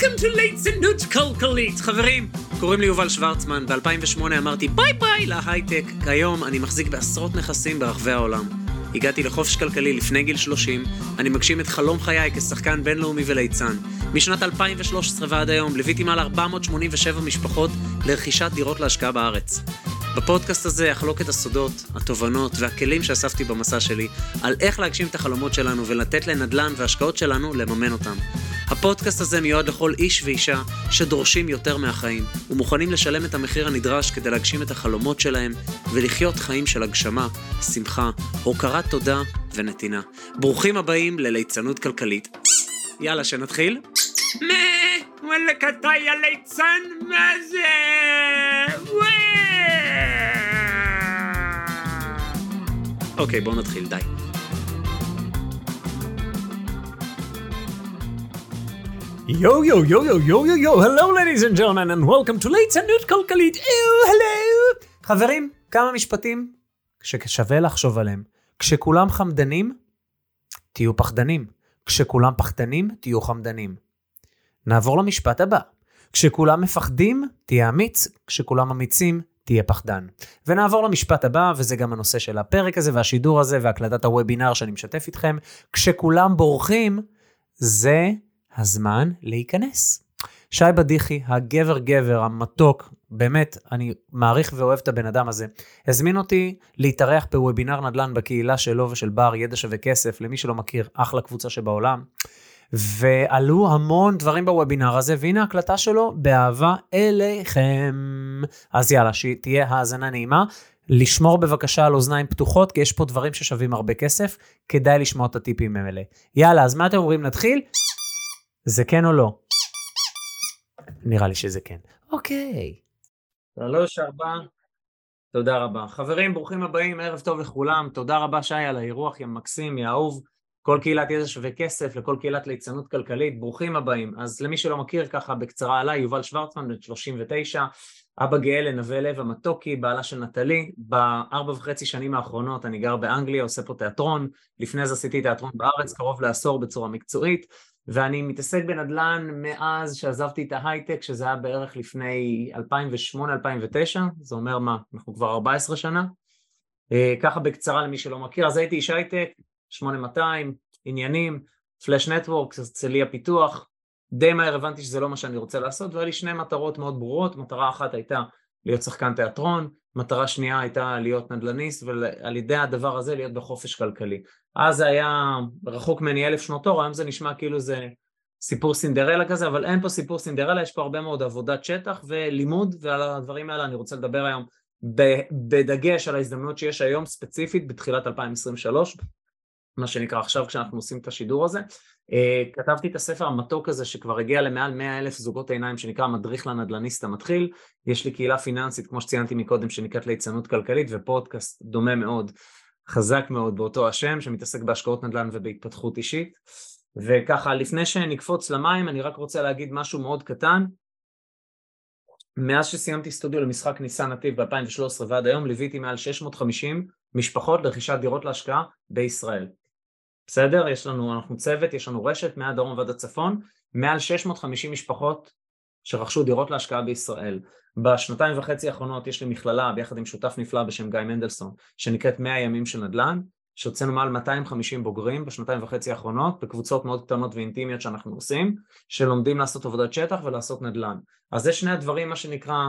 Welcome to ליצנות כלכלית. חברים, קוראים לי יובל שוורצמן, ב-2008 אמרתי ביי ביי להייטק. כיום אני מחזיק בעשרות נכסים ברחבי העולם. הגעתי לחופש כלכלי לפני גיל 30, אני מגשים את חלום חיי כשחקן בינלאומי וליצן. משנת 2013 ועד היום ליוויתי מעל 487 משפחות לרכישת דירות להשקעה בארץ. בפודקאסט הזה אחלוק את הסודות, התובנות והכלים שאספתי במסע שלי על איך להגשים את החלומות שלנו ולתת לנדל"ן והשקעות שלנו לממן אותם. הפודקאסט הזה מיועד לכל איש ואישה שדורשים יותר מהחיים ומוכנים לשלם את המחיר הנדרש כדי להגשים את החלומות שלהם ולחיות חיים של הגשמה, שמחה, הוקרת תודה ונתינה. ברוכים הבאים לליצנות כלכלית. יאללה, שנתחיל? מה? וואלכ אתה יא ליצן? מה זה? אוקיי, בואו נתחיל, די. Yo, yo, yo, yo, yo, yo, yo, hello ladies and gentlemen and welcome to ליצנות כלכלית, Oh, hello. חברים, כמה משפטים ששווה לחשוב עליהם. כשכולם חמדנים, תהיו פחדנים. כשכולם פחדנים, תהיו חמדנים. נעבור למשפט הבא. כשכולם מפחדים, תהיה אמיץ, כשכולם אמיצים, תהיה פחדן. ונעבור למשפט הבא, וזה גם הנושא של הפרק הזה והשידור הזה והקלטת הוובינר שאני משתף איתכם. כשכולם בורחים, זה הזמן להיכנס. שי בדיחי, הגבר גבר, המתוק, באמת, אני מעריך ואוהב את הבן אדם הזה, הזמין אותי להתארח בוובינר נדל"ן בקהילה שלו ושל בר ידע שווה כסף, למי שלא מכיר, אחלה קבוצה שבעולם. ועלו המון דברים בוובינר הזה, והנה הקלטה שלו באהבה אליכם. אז יאללה, שתהיה האזנה נעימה. לשמור בבקשה על אוזניים פתוחות, כי יש פה דברים ששווים הרבה כסף, כדאי לשמוע את הטיפים האלה. יאללה, אז מה אתם אומרים, נתחיל? זה כן או לא? נראה לי שזה כן. אוקיי. שלוש, ארבע. תודה רבה. חברים, ברוכים הבאים, ערב טוב לכולם. תודה רבה, שי, על האירוח, יא מקסים, יא אהוב. כל קהילת ידע שווה כסף, לכל קהילת ליצנות כלכלית, ברוכים הבאים. אז למי שלא מכיר, ככה בקצרה עליי, יובל שוורצמן, בן 39, אבא גאה לנווה לב המתוקי, בעלה של נטלי. בארבע וחצי שנים האחרונות אני גר באנגליה, עושה פה תיאטרון. לפני זה עשיתי תיאטרון בארץ, קרוב לעשור בצורה מקצועית. ואני מתעסק בנדל"ן מאז שעזבתי את ההייטק, שזה היה בערך לפני 2008-2009, זה אומר מה, אנחנו כבר 14 שנה. ככה בקצרה למי שלא מכיר, אז הייתי איש הייטק, 8200, עניינים, Flash Network, הרצליה פיתוח, די מהר הבנתי שזה לא מה שאני רוצה לעשות, והיה לי שני מטרות מאוד ברורות, מטרה אחת הייתה להיות שחקן תיאטרון, מטרה שנייה הייתה להיות נדל"ניסט, ועל ידי הדבר הזה להיות בחופש כלכלי. אז זה היה רחוק ממני אלף שנות אור, היום זה נשמע כאילו זה סיפור סינדרלה כזה, אבל אין פה סיפור סינדרלה, יש פה הרבה מאוד עבודת שטח ולימוד, ועל הדברים האלה אני רוצה לדבר היום בדגש על ההזדמנות שיש היום ספציפית בתחילת 2023, מה שנקרא עכשיו כשאנחנו עושים את השידור הזה. כתבתי את הספר המתוק הזה שכבר הגיע למעל 100 אלף זוגות עיניים שנקרא מדריך לנדל"ניסט המתחיל. יש לי קהילה פיננסית כמו שציינתי מקודם שנקראת ליצנות כלכלית ופודקאסט דומה מאוד, חזק מאוד באותו השם שמתעסק בהשקעות נדל"ן ובהתפתחות אישית. וככה לפני שנקפוץ למים אני רק רוצה להגיד משהו מאוד קטן. מאז שסיימתי סטודיו למשחק ניסן נתיב ב-2013 ועד היום ליוויתי מעל 650 משפחות לרכישת דירות להשקעה בישראל. בסדר? יש לנו, אנחנו צוות, יש לנו רשת מהדרום ועד הצפון, מעל 650 משפחות שרכשו דירות להשקעה בישראל. בשנתיים וחצי האחרונות יש לי מכללה ביחד עם שותף נפלא בשם גיא מנדלסון, שנקראת 100 ימים של נדל"ן, שהוצאנו מעל 250 בוגרים בשנתיים וחצי האחרונות, בקבוצות מאוד קטנות ואינטימיות שאנחנו עושים, שלומדים לעשות עבודת שטח ולעשות נדל"ן. אז זה שני הדברים, מה שנקרא,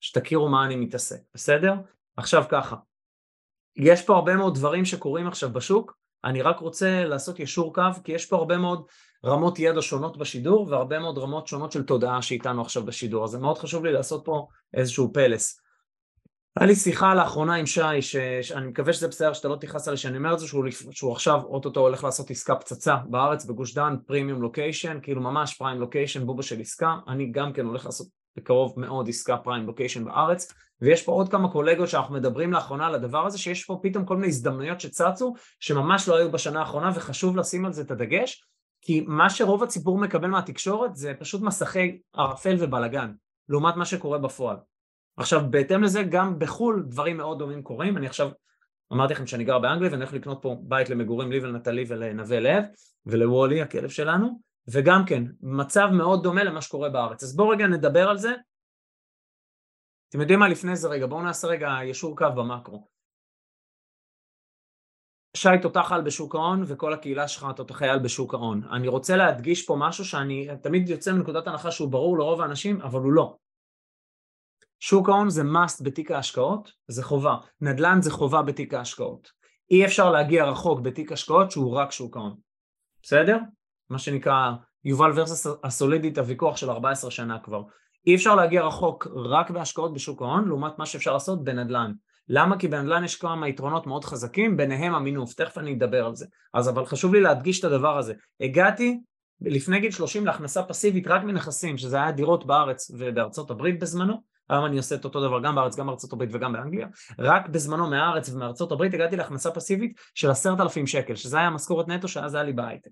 שתכירו מה אני מתעסק, בסדר? עכשיו ככה, יש פה הרבה מאוד דברים שקורים עכשיו בשוק, אני רק רוצה לעשות ישור קו, כי יש פה הרבה מאוד רמות ידע שונות בשידור, והרבה מאוד רמות שונות של תודעה שאיתנו עכשיו בשידור, אז זה מאוד חשוב לי לעשות פה איזשהו פלס. היה לי שיחה לאחרונה עם שי, שאני מקווה שזה בסדר שאתה לא תכעס עלי שאני אומר את זה, שהוא, שהוא עכשיו אוטוטו הולך לעשות עסקה פצצה בארץ, בגוש דן, פרימיום לוקיישן, כאילו ממש פריים לוקיישן, בובה של עסקה, אני גם כן הולך לעשות בקרוב מאוד עסקה פריים לוקיישן בארץ, ויש פה עוד כמה קולגות שאנחנו מדברים לאחרונה על הדבר הזה, שיש פה פתאום כל מיני הזדמנויות שצצו, שממש לא היו בשנה האחרונה, וחשוב לשים על זה את הדגש, כי מה שרוב הציבור מקבל מהתקשורת זה פשוט מסכי ערפל ובלאגן, לעומת מה שקורה בפועל. עכשיו, בהתאם לזה, גם בחו"ל דברים מאוד דומים קורים, אני עכשיו אמרתי לכם שאני גר באנגליה ואני הולך לקנות פה בית למגורים לי ולנטלי ולנווה לב ולוולי הכלב שלנו וגם כן, מצב מאוד דומה למה שקורה בארץ. אז בואו רגע נדבר על זה. אתם יודעים מה לפני זה רגע, בואו נעשה רגע ישור קו במקרו. שי תותח על בשוק ההון וכל הקהילה שלך תותחי על בשוק ההון. אני רוצה להדגיש פה משהו שאני תמיד יוצא מנקודת הנחה שהוא ברור לרוב האנשים, אבל הוא לא. שוק ההון זה must בתיק ההשקעות, זה חובה. נדל"ן זה חובה בתיק ההשקעות. אי אפשר להגיע רחוק בתיק השקעות שהוא רק שוק ההון. בסדר? מה שנקרא יובל versus הסולידית הוויכוח של 14 שנה כבר. אי אפשר להגיע רחוק רק בהשקעות בשוק ההון לעומת מה שאפשר לעשות בנדל"ן. למה? כי בנדל"ן יש כמה יתרונות מאוד חזקים, ביניהם המינוף, תכף אני אדבר על זה. אז אבל חשוב לי להדגיש את הדבר הזה. הגעתי לפני גיל 30 להכנסה פסיבית רק מנכסים, שזה היה דירות בארץ ובארצות הברית בזמנו, היום אני עושה את אותו דבר גם בארץ, גם בארצות הברית וגם באנגליה, רק בזמנו מהארץ ומארצות הברית הגעתי להכנסה פסיבית של עשרת אלפים שקל, שזה היה משכורת נטו שאז היה לי בהייטק.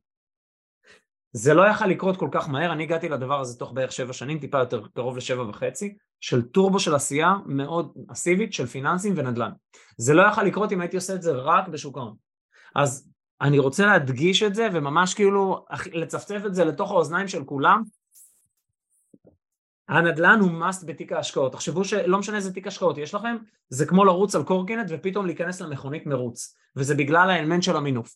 זה לא יכל לקרות כל כך מהר, אני הגעתי לדבר הזה תוך בערך שבע שנים, טיפה יותר קרוב לשבע וחצי, של טורבו של עשייה מאוד אסיבית של פיננסים ונדל"ן. זה לא יכל לקרות אם הייתי עושה את זה רק בשוק ההון. אז אני רוצה להדגיש את זה וממש כאילו לצפצף את זה לתוך האוזניים של כולם. הנדל"ן הוא must בתיק ההשקעות. תחשבו שלא משנה איזה תיק השקעות יש לכם, זה כמו לרוץ על קורקינט ופתאום להיכנס למכונית מרוץ, וזה בגלל האלמנט של המינוף.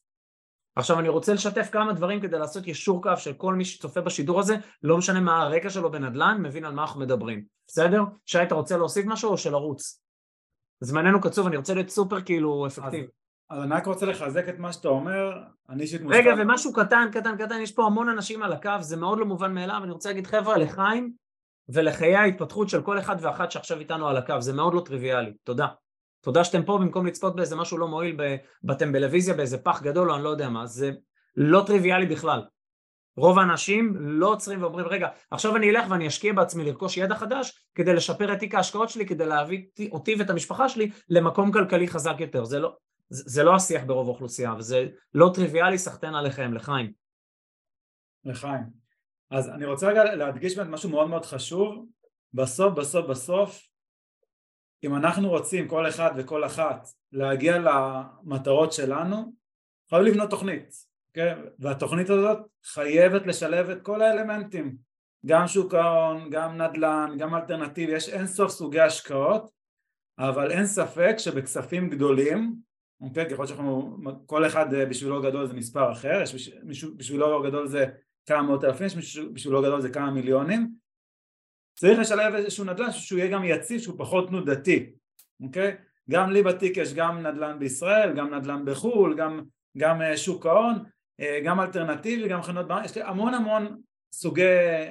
עכשיו אני רוצה לשתף כמה דברים כדי לעשות ישור קו של כל מי שצופה בשידור הזה, לא משנה מה הרקע שלו בנדל"ן, מבין על מה אנחנו מדברים. בסדר? שי, אתה רוצה להוסיף משהו או שלרוץ? זמננו קצוב, אני רוצה להיות סופר כאילו אפקטיבי. אז אני רק רוצה לחזק את מה שאתה אומר, אני אישית מושפע... רגע, ומשהו קטן, קטן, קטן, יש פה המון אנשים על הקו, זה מאוד לא מובן מאליו, אני רוצה להגיד חבר'ה, לחיים ולחיי ההתפתחות של כל אחד ואחת שעכשיו איתנו על הקו, זה מאוד לא טריוויאלי, תודה. תודה שאתם פה במקום לצפות באיזה משהו לא מועיל, באתם בטלוויזיה, באיזה פח גדול או אני לא יודע מה, זה לא טריוויאלי בכלל. רוב האנשים לא עוצרים ואומרים רגע עכשיו אני אלך ואני אשקיע בעצמי לרכוש ידע חדש כדי לשפר את תיק ההשקעות שלי כדי להביא אותי ואת המשפחה שלי למקום כלכלי חזק יותר זה לא, זה, זה לא השיח ברוב האוכלוסייה וזה לא טריוויאלי סחטיין עליכם לחיים. לחיים. אז אני רוצה רגע להדגיש באמת משהו מאוד מאוד חשוב בסוף בסוף בסוף אם אנחנו רוצים כל אחד וכל אחת להגיע למטרות שלנו חייבים לבנות תוכנית כן? והתוכנית הזאת חייבת לשלב את כל האלמנטים גם שוק ההון, גם נדל"ן, גם אלטרנטיבי, יש אין סוף סוגי השקעות אבל אין ספק שבכספים גדולים, אוקיי? ככל שאנחנו, כל אחד אה, בשבילו גדול זה מספר אחר, יש בשבילו גדול זה כמה מאות אלפים, יש בשבילו גדול זה כמה מיליונים צריך לשלב איזשהו נדל"ן שהוא יהיה גם יציב, שהוא פחות תנודתי, אוקיי? גם לי בתיק יש גם נדל"ן בישראל, גם נדל"ן בחו"ל, גם, גם אה, שוק ההון אה, גם אלטרנטיבי, גם חנות במה, יש לי המון המון סוגי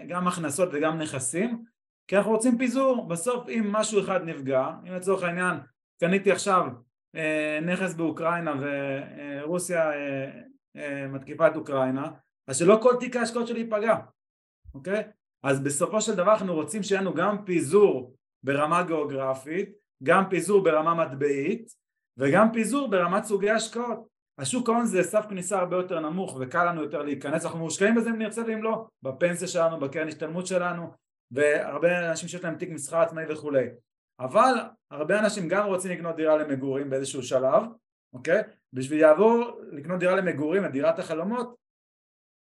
גם הכנסות וגם נכסים כי אנחנו רוצים פיזור, בסוף אם משהו אחד נפגע, אם לצורך העניין קניתי עכשיו אה, נכס באוקראינה ורוסיה מתקיפה את אוקראינה, אז שלא כל תיק ההשקעות שלי ייפגע, אוקיי? אז בסופו של דבר אנחנו רוצים שיהיה לנו גם פיזור ברמה גיאוגרפית, גם פיזור ברמה מטבעית וגם פיזור ברמת סוגי השקעות. השוק ההון זה סף כניסה הרבה יותר נמוך וקל לנו יותר להיכנס, אנחנו מושקעים בזה אם נרצה ואם לא, בפנסיה שלנו, בקרן השתלמות שלנו והרבה אנשים שיש להם תיק מסחר עצמאי וכולי. אבל הרבה אנשים גם רוצים לקנות דירה למגורים באיזשהו שלב, אוקיי? בשביל לעבור לקנות דירה למגורים, את דירת החלומות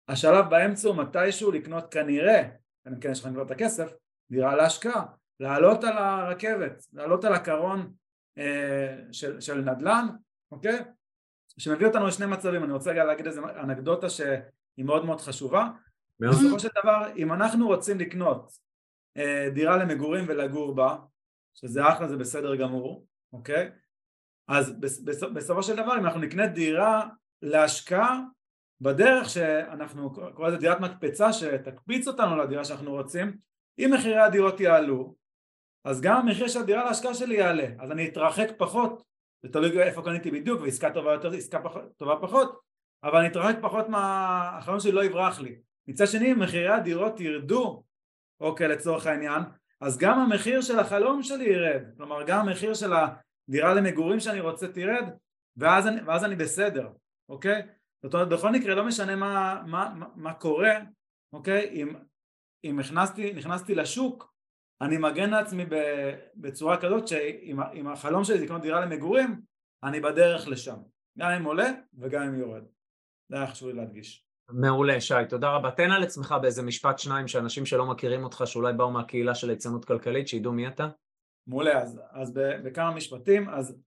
השלב באמצע הוא מתישהו לקנות כנראה, אני כן יש לך כבר את הכסף, דירה להשקעה, לעלות על הרכבת, לעלות על הקרון אה, של, של נדל"ן, אוקיי? שמביא אותנו לשני מצבים, אני רוצה רגע להגיד איזה אנקדוטה שהיא מאוד מאוד חשובה בסופו של דבר אם אנחנו רוצים לקנות אה, דירה למגורים ולגור בה שזה אחלה זה בסדר גמור, אוקיי? אז בסופו של דבר אם אנחנו נקנה דירה להשקעה בדרך שאנחנו קוראים לזה דירת מקפצה שתקפיץ אותנו לדירה שאנחנו רוצים אם מחירי הדירות יעלו אז גם המחיר של הדירה להשקעה שלי יעלה. אז אני אתרחק פחות זה תלוי איפה קניתי בדיוק ועסקה טובה יותר, עסקה פח, טובה פחות אבל אני אתרחק פחות מהחלום שלי לא יברח לי. מצד שני אם מחירי הדירות ירדו אוקיי לצורך העניין אז גם המחיר של החלום שלי ירד. כלומר גם המחיר של הדירה למגורים שאני רוצה תרד ואז אני, ואז אני בסדר אוקיי זאת אומרת בכל מקרה לא משנה מה, מה, מה, מה קורה אוקיי? אם, אם נכנסתי, נכנסתי לשוק אני מגן לעצמי בצורה כזאת שאם החלום שלי זה לקנות דירה למגורים אני בדרך לשם. גם אם עולה וגם אם יורד. זה היה חשוב לי להדגיש. מעולה, שי, תודה רבה. תן על עצמך באיזה משפט שניים שאנשים שלא מכירים אותך, שאולי באו מהקהילה של ליצנות כלכלית, שידעו מי אתה. מעולה, אז, אז בכמה משפטים, אז,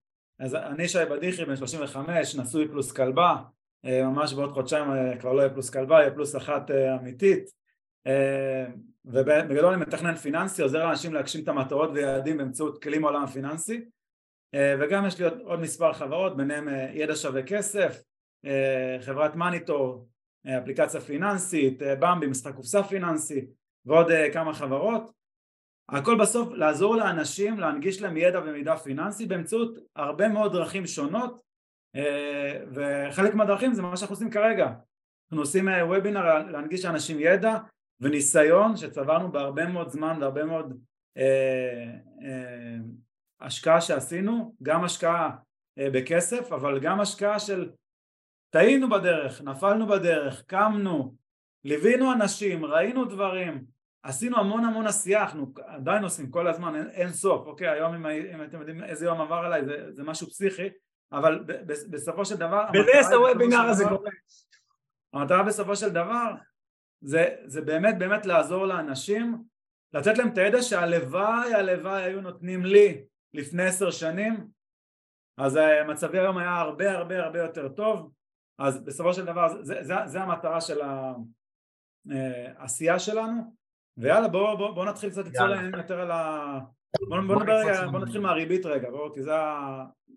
אז אני שי בדיחי, בן 35, נשוי פלוס כלבה, ממש בעוד חודשיים אה, כבר לא יהיה פלוס כלבה, יהיה פלוס אחת אה, אמיתית, ובגדול אני מתכנן פיננסי, עוזר לאנשים להגשים את המטרות ויעדים באמצעות כלים מעולם הפיננסי, וגם יש לי עוד, עוד מספר חברות, ביניהם ידע שווה כסף, חברת מניטור, אפליקציה פיננסית, במבי, משחק קופסה פיננסי ועוד כמה חברות. הכל בסוף לעזור לאנשים להנגיש להם ידע ומידע פיננסי באמצעות הרבה מאוד דרכים שונות אה, וחלק מהדרכים זה מה שאנחנו עושים כרגע. אנחנו עושים וובינר להנגיש לאנשים ידע וניסיון שצברנו בהרבה מאוד זמן והרבה מאוד אה, אה, השקעה שעשינו. גם השקעה אה, בכסף אבל גם השקעה של טעינו בדרך, נפלנו בדרך, קמנו, ליווינו אנשים, ראינו דברים עשינו המון המון עשייה, אנחנו עדיין עושים כל הזמן, אין, אין סוף, אוקיי, היום אם, אם אתם יודעים איזה יום עבר עליי זה, זה משהו פסיכי, אבל בסופו של דבר... בנס הוובינר הזה קורה. המטרה בסופו של דבר זה, זה באמת באמת לעזור לאנשים, לתת להם את הידע שהלוואי הלוואי היו נותנים לי לפני עשר שנים, אז אה, מצבי היום היה הרבה הרבה הרבה יותר טוב, אז בסופו של דבר זה, זה, זה המטרה של העשייה אה, שלנו. ויאללה בוא, בוא, בוא נתחיל קצת לצלול להם יותר על ה... בוא, בוא, נדבר רגע, בוא נתחיל מהריבית רגע, בוא, כי זה,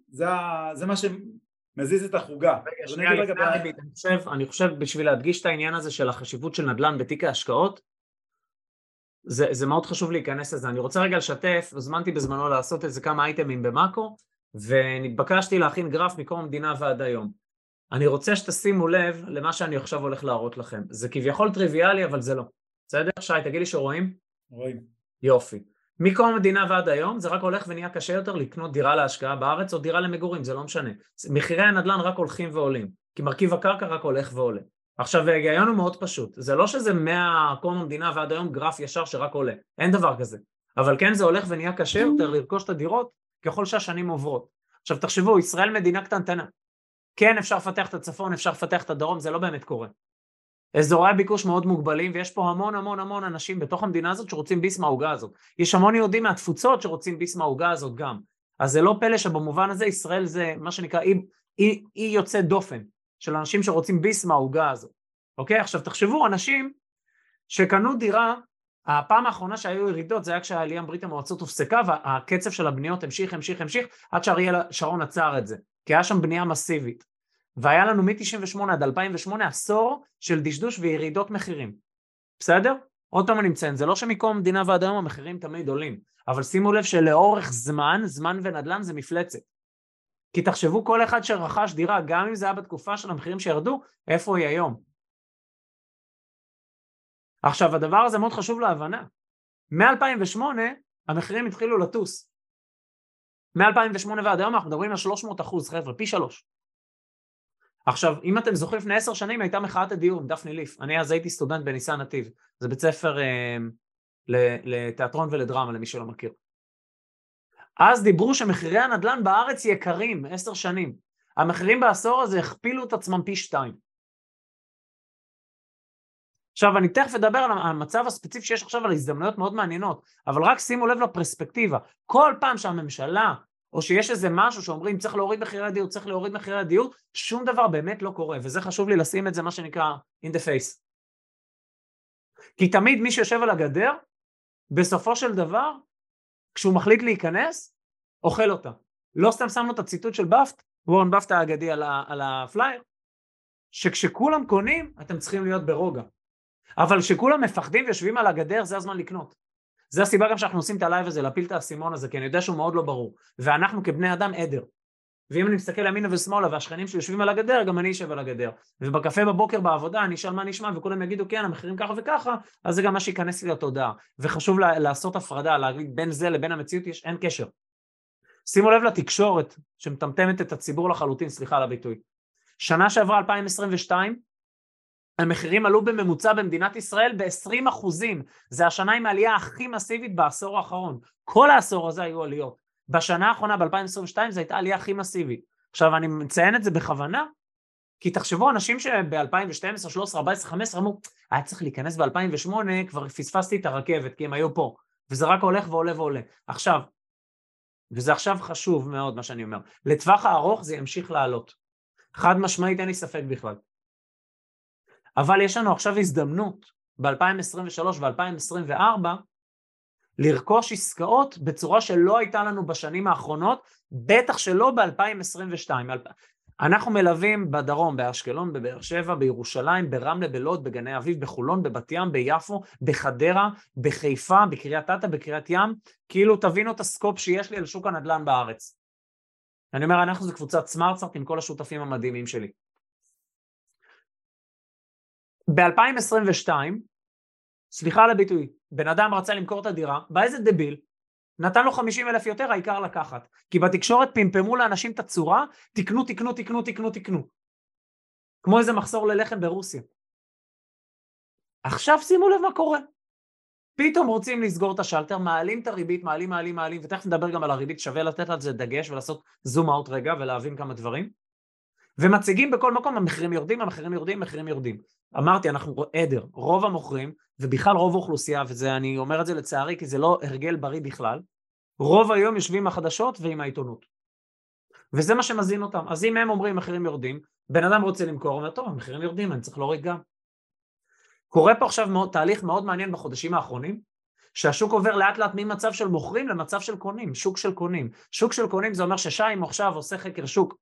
זה, זה מה שמזיז את החוגה. רגע, שנייה לפני הריבית, אני חושב, אני חושב בשביל להדגיש את העניין הזה של החשיבות של נדל"ן בתיק ההשקעות, זה, זה מאוד חשוב להיכנס לזה. אני רוצה רגע לשתף, הוזמנתי בזמנו לעשות איזה כמה אייטמים במאקו, ונתבקשתי להכין גרף מקום המדינה ועד היום. אני רוצה שתשימו לב למה שאני עכשיו הולך להראות לכם. זה כביכול טריוויאלי, אבל זה לא. בסדר? שי, תגיד לי שרואים? רואים. יופי. מקום המדינה ועד היום זה רק הולך ונהיה קשה יותר לקנות דירה להשקעה בארץ או דירה למגורים, זה לא משנה. מחירי הנדל"ן רק הולכים ועולים, כי מרכיב הקרקע רק הולך ועולה. עכשיו ההיגיון הוא מאוד פשוט, זה לא שזה מהקום המדינה ועד היום גרף ישר שרק עולה, אין דבר כזה. אבל כן זה הולך ונהיה קשה יותר לרכוש את הדירות ככל שהשנים עוברות. עכשיו תחשבו, ישראל מדינה קטנטנה. כן אפשר לפתח את הצפון, אפשר לפתח את הדרום, זה לא באמת קורה. אזורי הביקוש מאוד מוגבלים ויש פה המון המון המון אנשים בתוך המדינה הזאת שרוצים ביס מהעוגה הזאת. יש המון יהודים מהתפוצות שרוצים ביס מהעוגה הזאת גם. אז זה לא פלא שבמובן הזה ישראל זה מה שנקרא אי, אי, אי יוצא דופן של אנשים שרוצים ביס מהעוגה הזאת. אוקיי? עכשיו תחשבו אנשים שקנו דירה, הפעם האחרונה שהיו ירידות זה היה כשהעלייה מברית המועצות הופסקה והקצב של הבניות המשיך המשיך המשיך עד שאריאל שרון עצר את זה כי היה שם בנייה מסיבית והיה לנו מ-98 עד 2008 עשור של דשדוש וירידות מחירים. בסדר? עוד פעם אני מציין, זה לא שמקום המדינה ועד היום המחירים תמיד עולים, אבל שימו לב שלאורך זמן, זמן ונדל"ן זה מפלצת. כי תחשבו כל אחד שרכש דירה, גם אם זה היה בתקופה של המחירים שירדו, איפה היא היום? עכשיו הדבר הזה מאוד חשוב להבנה. מ-2008 המחירים התחילו לטוס. מ-2008 ועד היום אנחנו מדברים על 300 אחוז, חבר'ה, פי שלוש. עכשיו, אם אתם זוכרים, לפני עשר שנים הייתה מחאת הדיור עם דפני ליף. אני אז הייתי סטודנט בניסן נתיב. זה בית ספר אה, לתיאטרון ולדרמה, למי שלא מכיר. אז דיברו שמחירי הנדל"ן בארץ יקרים, עשר שנים. המחירים בעשור הזה הכפילו את עצמם פי שתיים. עכשיו, אני תכף אדבר על המצב הספציפי שיש עכשיו, על הזדמנויות מאוד מעניינות, אבל רק שימו לב לפרספקטיבה. כל פעם שהממשלה או שיש איזה משהו שאומרים צריך להוריד מחירי הדיור, צריך להוריד מחירי הדיור, שום דבר באמת לא קורה, וזה חשוב לי לשים את זה מה שנקרא in the face. כי תמיד מי שיושב על הגדר, בסופו של דבר, כשהוא מחליט להיכנס, אוכל אותה. לא סתם שמנו את הציטוט של באפט, וורן באפט האגדי על, ה- על הפלייר, שכשכולם קונים, אתם צריכים להיות ברוגע. אבל כשכולם מפחדים ויושבים על הגדר, זה הזמן לקנות. זה הסיבה גם שאנחנו עושים את ה live הזה, להפיל את האסימון הזה, כי אני יודע שהוא מאוד לא ברור. ואנחנו כבני אדם עדר. ואם אני מסתכל ימינה ושמאלה והשכנים שיושבים על הגדר, גם אני אשב על הגדר. ובקפה בבוקר בעבודה אני אשאל מה נשמע וכולם יגידו כן המחירים ככה וככה, אז זה גם מה שייכנס לי לתודעה. וחשוב לה, לעשות הפרדה, להגיד בין זה לבין המציאות יש, אין קשר. שימו לב לתקשורת שמטמטמת את הציבור לחלוטין, סליחה על הביטוי. שנה שעברה 2022 המחירים עלו בממוצע במדינת ישראל ב-20 אחוזים. זה השנה עם העלייה הכי מסיבית בעשור האחרון. כל העשור הזה היו עליות. בשנה האחרונה, ב-2022, זו הייתה העלייה הכי מסיבית. עכשיו, אני מציין את זה בכוונה, כי תחשבו, אנשים שב-2012, 13, 14, 15 אמרו, היה צריך להיכנס ב-2008, כבר פספסתי את הרכבת, כי הם היו פה. וזה רק הולך ועולה ועולה. עכשיו, וזה עכשיו חשוב מאוד מה שאני אומר, לטווח הארוך זה ימשיך לעלות. חד משמעית אין לי ספק בכלל. אבל יש לנו עכשיו הזדמנות ב-2023 ו-2024 לרכוש עסקאות בצורה שלא הייתה לנו בשנים האחרונות, בטח שלא ב-2022. אנחנו מלווים בדרום, באשקלון, בבאר שבע, בירושלים, ברמלה, בלוד, בגני אביב, בחולון, בבת ים, ביפו, בחדרה, בחיפה, בקריית אתא, בקריית ים, כאילו תבינו את הסקופ שיש לי על שוק הנדל"ן בארץ. אני אומר, אנחנו זה קבוצת סמארטסארט עם כל השותפים המדהימים שלי. ב-2022, סליחה על הביטוי, בן אדם רצה למכור את הדירה, בא איזה דביל, נתן לו 50 אלף יותר, העיקר לקחת. כי בתקשורת פמפמו לאנשים את הצורה, תקנו, תקנו, תקנו, תקנו, תקנו. כמו איזה מחסור ללחם ברוסיה. עכשיו שימו לב מה קורה. פתאום רוצים לסגור את השלטר, מעלים את הריבית, מעלים, מעלים, מעלים, ותכף נדבר גם על הריבית, שווה לתת על זה דגש ולעשות זום אאוט רגע ולהבין כמה דברים. ומציגים בכל מקום, המחירים יורדים, המחירים יורדים, המחירים יורדים. אמרתי, אנחנו עדר, רוב המוכרים, ובכלל רוב האוכלוסייה, ואני אומר את זה לצערי כי זה לא הרגל בריא בכלל, רוב היום יושבים עם החדשות ועם העיתונות. וזה מה שמזין אותם. אז אם הם אומרים מחירים יורדים, בן אדם רוצה למכור, אומר, טוב, המחירים יורדים, אני צריך להוריד גם. קורה פה עכשיו מאוד, תהליך מאוד מעניין בחודשים האחרונים, שהשוק עובר לאט לאט ממצב של מוכרים למצב של קונים, שוק של קונים. שוק של קונים זה אומר ששיים עכשיו עושה חקר שוק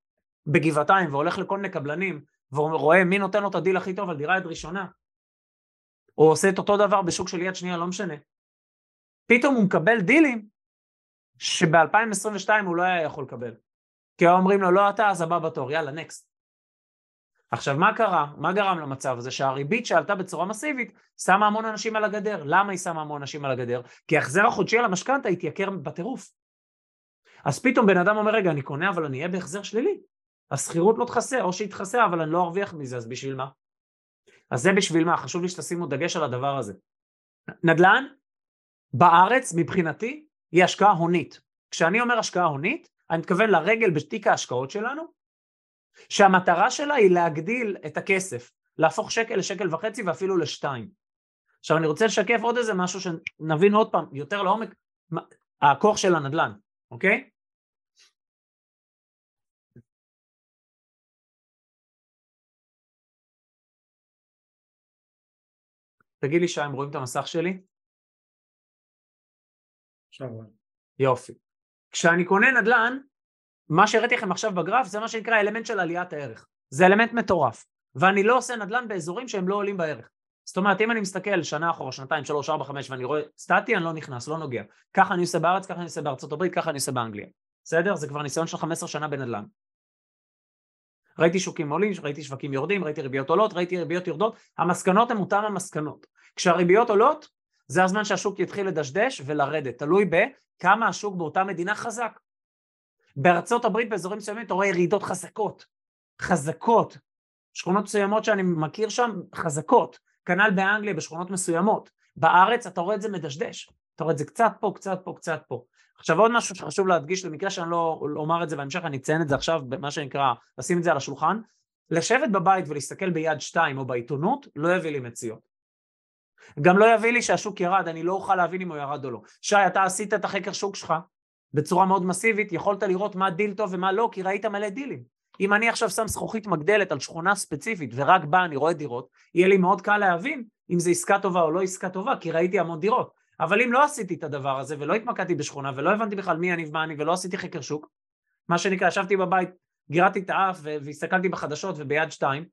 בגבעתיים והולך לכל מיני קבלנים ורואה מי נותן לו את הדיל הכי טוב על דירה יד ראשונה, או עושה את אותו דבר בשוק של יד שנייה, לא משנה. פתאום הוא מקבל דילים שב-2022 הוא לא היה יכול לקבל. כי אומרים לו, לא אתה, אז הבא בתור, יאללה, next. עכשיו, מה קרה? מה גרם למצב הזה? שהריבית שעלתה בצורה מסיבית שמה המון אנשים על הגדר. למה היא שמה המון אנשים על הגדר? כי ההחזר החודשי על המשכנתה התייקר בטירוף. אז פתאום בן אדם אומר, רגע, אני קונה, אבל אני אהיה בהחזר שלילי. השכירות לא תכסה, או שהיא תכסה, אבל אני לא ארוויח מזה, אז בשביל מה? אז זה בשביל מה? חשוב לי שתשימו דגש על הדבר הזה. נדל"ן, בארץ, מבחינתי, היא השקעה הונית. כשאני אומר השקעה הונית, אני מתכוון לרגל בתיק ההשקעות שלנו, שהמטרה שלה היא להגדיל את הכסף, להפוך שקל לשקל וחצי ואפילו לשתיים. עכשיו אני רוצה לשקף עוד איזה משהו שנבין עוד פעם יותר לעומק, הכוח של הנדל"ן, אוקיי? תגיד לי שהם רואים את המסך שלי? עכשיו רואים. יופי. כשאני קונה נדל"ן, מה שהראיתי לכם עכשיו בגרף זה מה שנקרא אלמנט של עליית הערך. זה אלמנט מטורף. ואני לא עושה נדל"ן באזורים שהם לא עולים בערך. זאת אומרת, אם אני מסתכל שנה אחורה, שנתיים, שלוש, ארבע, חמש, ואני רואה סטטי, אני לא נכנס, לא נוגע. ככה אני עושה בארץ, ככה אני עושה בארצות הברית, ככה אני עושה באנגליה. בסדר? זה כבר ניסיון של 15 שנה בנדל"ן. ראיתי שוקים עולים, ראיתי שווקים יורדים, ראיתי ריביות עולות, ראיתי ריביות יורדות, המסקנות הן אותן המסקנות. כשהריביות עולות, זה הזמן שהשוק יתחיל לדשדש ולרדת, תלוי בכמה השוק באותה מדינה חזק. בארצות הברית באזורים מסוימים אתה רואה ירידות חזקות, חזקות, שכונות מסוימות שאני מכיר שם חזקות, כנ"ל באנגליה בשכונות מסוימות, בארץ אתה רואה את זה מדשדש, אתה רואה את זה קצת פה, קצת פה, קצת פה. עכשיו עוד משהו שחשוב להדגיש, למקרה שאני לא אומר את זה בהמשך, אני אציין את זה עכשיו, במה שנקרא, לשים את זה על השולחן, לשבת בבית ולהסתכל ביד שתיים או בעיתונות, לא יביא לי מציאות. גם לא יביא לי שהשוק ירד, אני לא אוכל להבין אם הוא ירד או לא. שי, אתה עשית את החקר שוק שלך בצורה מאוד מסיבית, יכולת לראות מה דיל טוב ומה לא, כי ראית מלא דילים. אם אני עכשיו שם זכוכית מגדלת על שכונה ספציפית ורק בה אני רואה דירות, יהיה לי מאוד קל להבין אם זו עסקה טובה או לא עסקה טובה, כי ראיתי המון דירות. אבל אם לא עשיתי את הדבר הזה ולא התמקדתי בשכונה ולא הבנתי בכלל מי אני ומה אני ולא עשיתי חקר שוק, מה שנקרא, ישבתי בבית, גירדתי את האף והסתכלתי בחדשות וביד שתיים,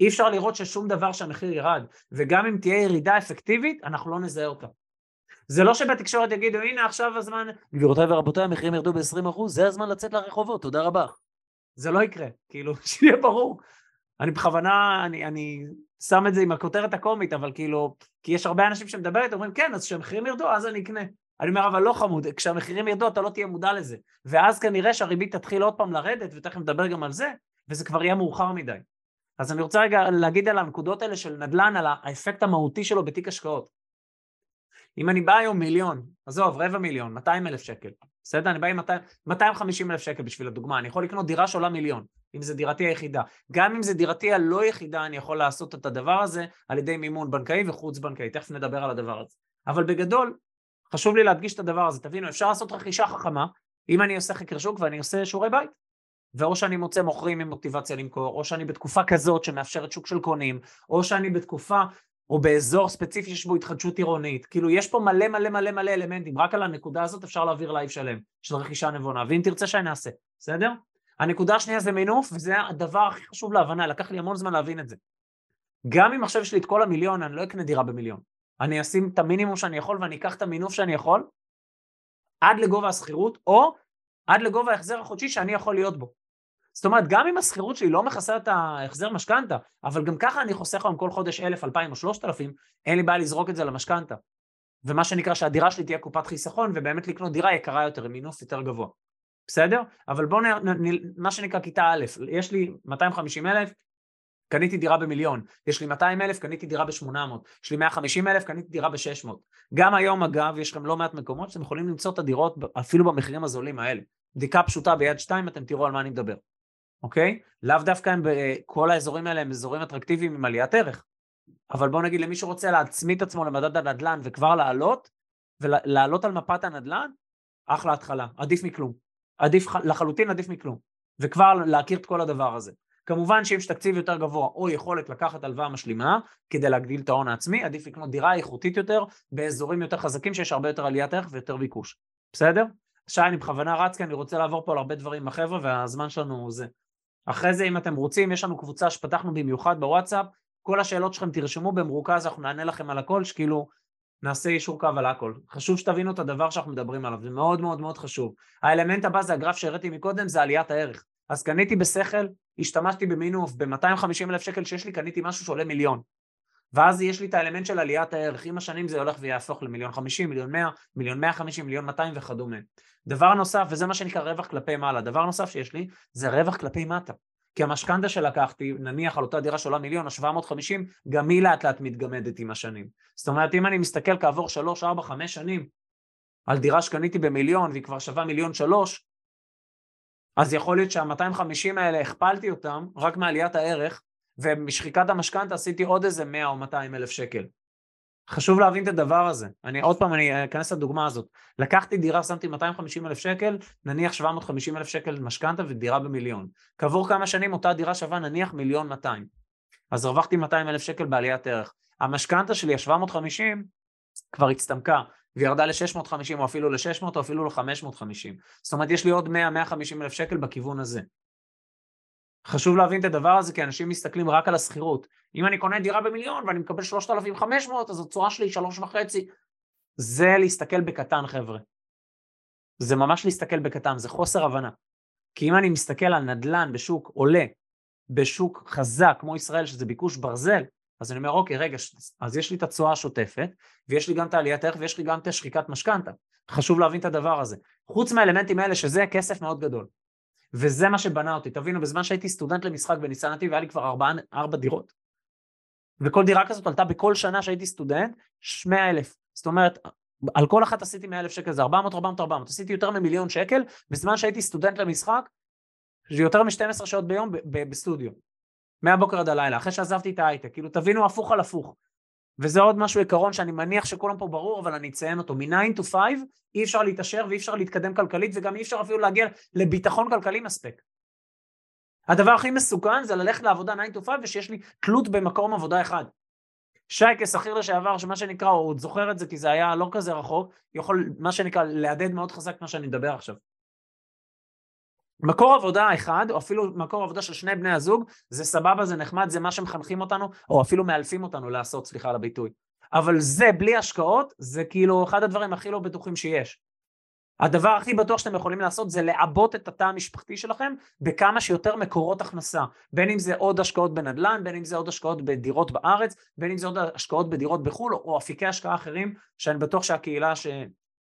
אי אפשר לראות ששום דבר שהמחיר ירד, וגם אם תהיה ירידה אפקטיבית, אנחנו לא נזהה אותה. זה לא שבתקשורת יגידו, הנה עכשיו הזמן, גבירותיי ורבותיי, המחירים ירדו ב-20%, זה הזמן לצאת לרחובות, תודה רבה. זה לא יקרה, כאילו, שיהיה ברור. אני בכוונה, אני, אני שם את זה עם הכותרת הקומית, אבל כאילו, כי יש הרבה אנשים שמדבר אומרים, כן, אז כשהמחירים ירדו, אז אני אקנה. אני אומר, אבל לא חמוד, כשהמחירים ירדו אתה לא תהיה מודע לזה. ואז כנראה שהריבית תתחיל עוד פעם לרדת, ותכף נדבר גם על זה, וזה כבר יהיה מאוחר מדי. אז אני רוצה רגע להגיד על הנקודות האלה של נדל"ן, על האפקט המהותי שלו בתיק השקעות. אם אני בא היום מיליון, עזוב, רבע מיליון, 200 אלף שקל, בסדר? אני בא עם 200, 250 אלף שקל בשביל הדוגמה, אני יכול לקנות דירה שעולה מיליון. אם זה דירתי היחידה. גם אם זה דירתי הלא יחידה, אני יכול לעשות את הדבר הזה על ידי מימון בנקאי וחוץ בנקאי, תכף נדבר על הדבר הזה. אבל בגדול, חשוב לי להדגיש את הדבר הזה, תבינו, אפשר לעשות רכישה חכמה, אם אני עושה חקר שוק ואני עושה שיעורי בית. ואו שאני מוצא מוכרים עם מוטיבציה למכור, או שאני בתקופה כזאת שמאפשרת שוק של קונים, או שאני בתקופה או באזור ספציפי שיש בו התחדשות עירונית. כאילו יש פה מלא מלא מלא מלא אלמנטים, רק על הנקודה הזאת אפשר להעביר לייב שלם של רכישה נבונה, ואם תרצה שאני אעשה, בסדר? הנקודה השנייה זה מינוף, וזה הדבר הכי חשוב להבנה, לקח לי המון זמן להבין את זה. גם אם עכשיו יש לי את כל המיליון, אני לא אקנה דירה במיליון. אני אשים את המינימום שאני יכול ואני אקח את המינוף שאני יכול עד לגובה השכירות, או עד לגובה ההחזר החודשי שאני יכול להיות בו. זאת אומרת, גם אם השכירות שלי לא מכסה את ההחזר משכנתה, אבל גם ככה אני חוסך להם כל חודש אלף, אלפיים או שלושת אלפים, אין לי בעיה לזרוק את זה למשכנתה. ומה שנקרא שהדירה שלי תהיה קופת חיסכון, ובאמת לקנות דירה יקרה יותר, עם מינוף יותר גבוה. בסדר? אבל בואו. מה שנקרא כיתה א', יש לי 250 אלף, קניתי דירה במיליון, יש לי 200 אלף, קניתי דירה ב-800, יש לי 150 אלף, קניתי דירה ב-600. גם היום אגב, יש לכם לא מעט מקומות שאתם יכולים למצוא את הדירות אפילו במחירים הזולים האלה. בדיקה פשוטה ביד שתיים, אתם תראו על מה אני מדבר. אוקיי? לאו דווקא הם, כל האזורים האלה הם אזורים אטרקטיביים עם עליית ערך. אבל בוא נגיד למי שרוצה להצמיד את עצמו למדד הנדל"ן וכבר לעלות, ולעלות על מפת הנדל"ן, אחלה התחלה, עדיף מכלום. עדיף, לחלוטין עדיף מכלום. וכבר להכיר את כל הדבר הזה. כמובן שאם יש תקציב יותר גבוה או יכולת לקחת הלוואה משלימה כדי להגדיל את ההון העצמי, עדיף לקנות דירה איכותית יותר באזורים יותר חזקים שיש הרבה יותר עליית ערך ויותר ביקוש. בסדר? שי, אני בכוונה רץ כי אני רוצה לעבור פה על הרבה דברים עם החבר'ה והזמן שלנו זה. אחרי זה אם אתם רוצים, יש לנו קבוצה שפתחנו במיוחד בוואטסאפ, כל השאלות שלכם תרשמו במרוכז, אנחנו נענה לכם על הכל, שכאילו נעשה אישור קו על הכל. חשוב שתבינו את הדבר שאנחנו מדברים עליו, זה מאוד מאוד מאוד חשוב. האלמנט הבא זה הגרף שהראיתי מקודם, זה עליית הערך. אז קניתי בשכל, השתמשתי במינוף, ב-250 אלף שקל שיש לי, קניתי משהו שעולה מיליון. ואז יש לי את האלמנט של עליית הערך, עם השנים זה הולך ויהפוך למיליון חמישים, מיליון מאה, מיליון מאה חמישים, מיליון מאתיים וכדומה. דבר נוסף, וזה מה שנקרא רווח כלפי מעלה, דבר נוסף שיש לי זה רווח כלפי מטה. כי המשכנתה שלקחתי, נניח על אותה דירה שעולה מיליון או 750, גם היא לאט לאט מתגמדת עם השנים. זאת אומרת, אם אני מסתכל כעבור 3, 4, 5 שנים על דירה שקניתי במיליון והיא כבר שווה מיליון שלוש, אז יכול להיות שה-250 האלה הכפלתי אותם רק מעליית הערך, ומשחיקת המשכנתה עשיתי עוד איזה 100 או 200 אלף שקל. חשוב להבין את הדבר הזה. אני עוד פעם, אני אכנס לדוגמה הזאת. לקחתי דירה, שמתי 250 אלף שקל, נניח 750 אלף שקל משכנתה ודירה במיליון. כעבור כמה שנים אותה דירה שווה נניח מיליון 200. אז הרווחתי 200 אלף שקל בעליית ערך. המשכנתה שלי, ה-750, כבר הצטמקה, וירדה ל-650 או אפילו ל-600 או אפילו ל-550. זאת אומרת, יש לי עוד 100-150 אלף שקל בכיוון הזה. חשוב להבין את הדבר הזה, כי אנשים מסתכלים רק על השכירות. אם אני קונה דירה במיליון ואני מקבל 3,500, אז התשואה שלי היא שלוש וחצי. זה להסתכל בקטן, חבר'ה. זה ממש להסתכל בקטן, זה חוסר הבנה. כי אם אני מסתכל על נדל"ן בשוק עולה, בשוק חזק כמו ישראל, שזה ביקוש ברזל, אז אני אומר, אוקיי, רגע, אז יש לי את התשואה השוטפת, ויש לי גם את העליית ערך, ויש לי גם את השחיקת משכנתה. חשוב להבין את הדבר הזה. חוץ מהאלמנטים האלה, שזה כסף מאוד גדול. וזה מה שבנה אותי. תבינו, בזמן שהייתי סטודנט למשחק בניסן נתיב, היה לי כבר ארבע, ארבע דירות. וכל דירה כזאת עלתה בכל שנה שהייתי סטודנט, 100 אלף. זאת אומרת, על כל אחת עשיתי 100 אלף שקל, זה 400, 400, 400. עשיתי יותר ממיליון שקל בזמן שהייתי סטודנט למשחק, יותר מ-12 שעות ביום בסטודיו. מהבוקר עד הלילה, אחרי שעזבתי את ההייטק. כאילו, תבינו הפוך על הפוך. וזה עוד משהו עיקרון שאני מניח שכולם פה ברור, אבל אני אציין אותו. מ-9 to 5 אי אפשר להתעשר ואי אפשר להתקדם כלכלית, וגם אי אפשר אפילו להגיע לביטחון כלכלי מספק. הדבר הכי מסוכן זה ללכת לעבודה 9 to 5 ושיש לי תלות במקום עבודה אחד. שי כשכיר לשעבר, שמה שנקרא, הוא עוד זוכר את זה כי זה היה לא כזה רחוק, יכול מה שנקרא להדהד מאוד חזק מה שאני מדבר עכשיו. מקור עבודה אחד, או אפילו מקור עבודה של שני בני הזוג, זה סבבה, זה נחמד, זה מה שמחנכים אותנו, או אפילו מאלפים אותנו לעשות, סליחה על הביטוי. אבל זה, בלי השקעות, זה כאילו אחד הדברים הכי לא בטוחים שיש. הדבר הכי בטוח שאתם יכולים לעשות זה לעבות את התא המשפחתי שלכם בכמה שיותר מקורות הכנסה. בין אם זה עוד השקעות בנדל"ן, בין אם זה עוד השקעות בדירות בארץ, בין אם זה עוד השקעות בדירות בחו"ל, או אפיקי השקעה אחרים, שאני בטוח שהקהילה ש...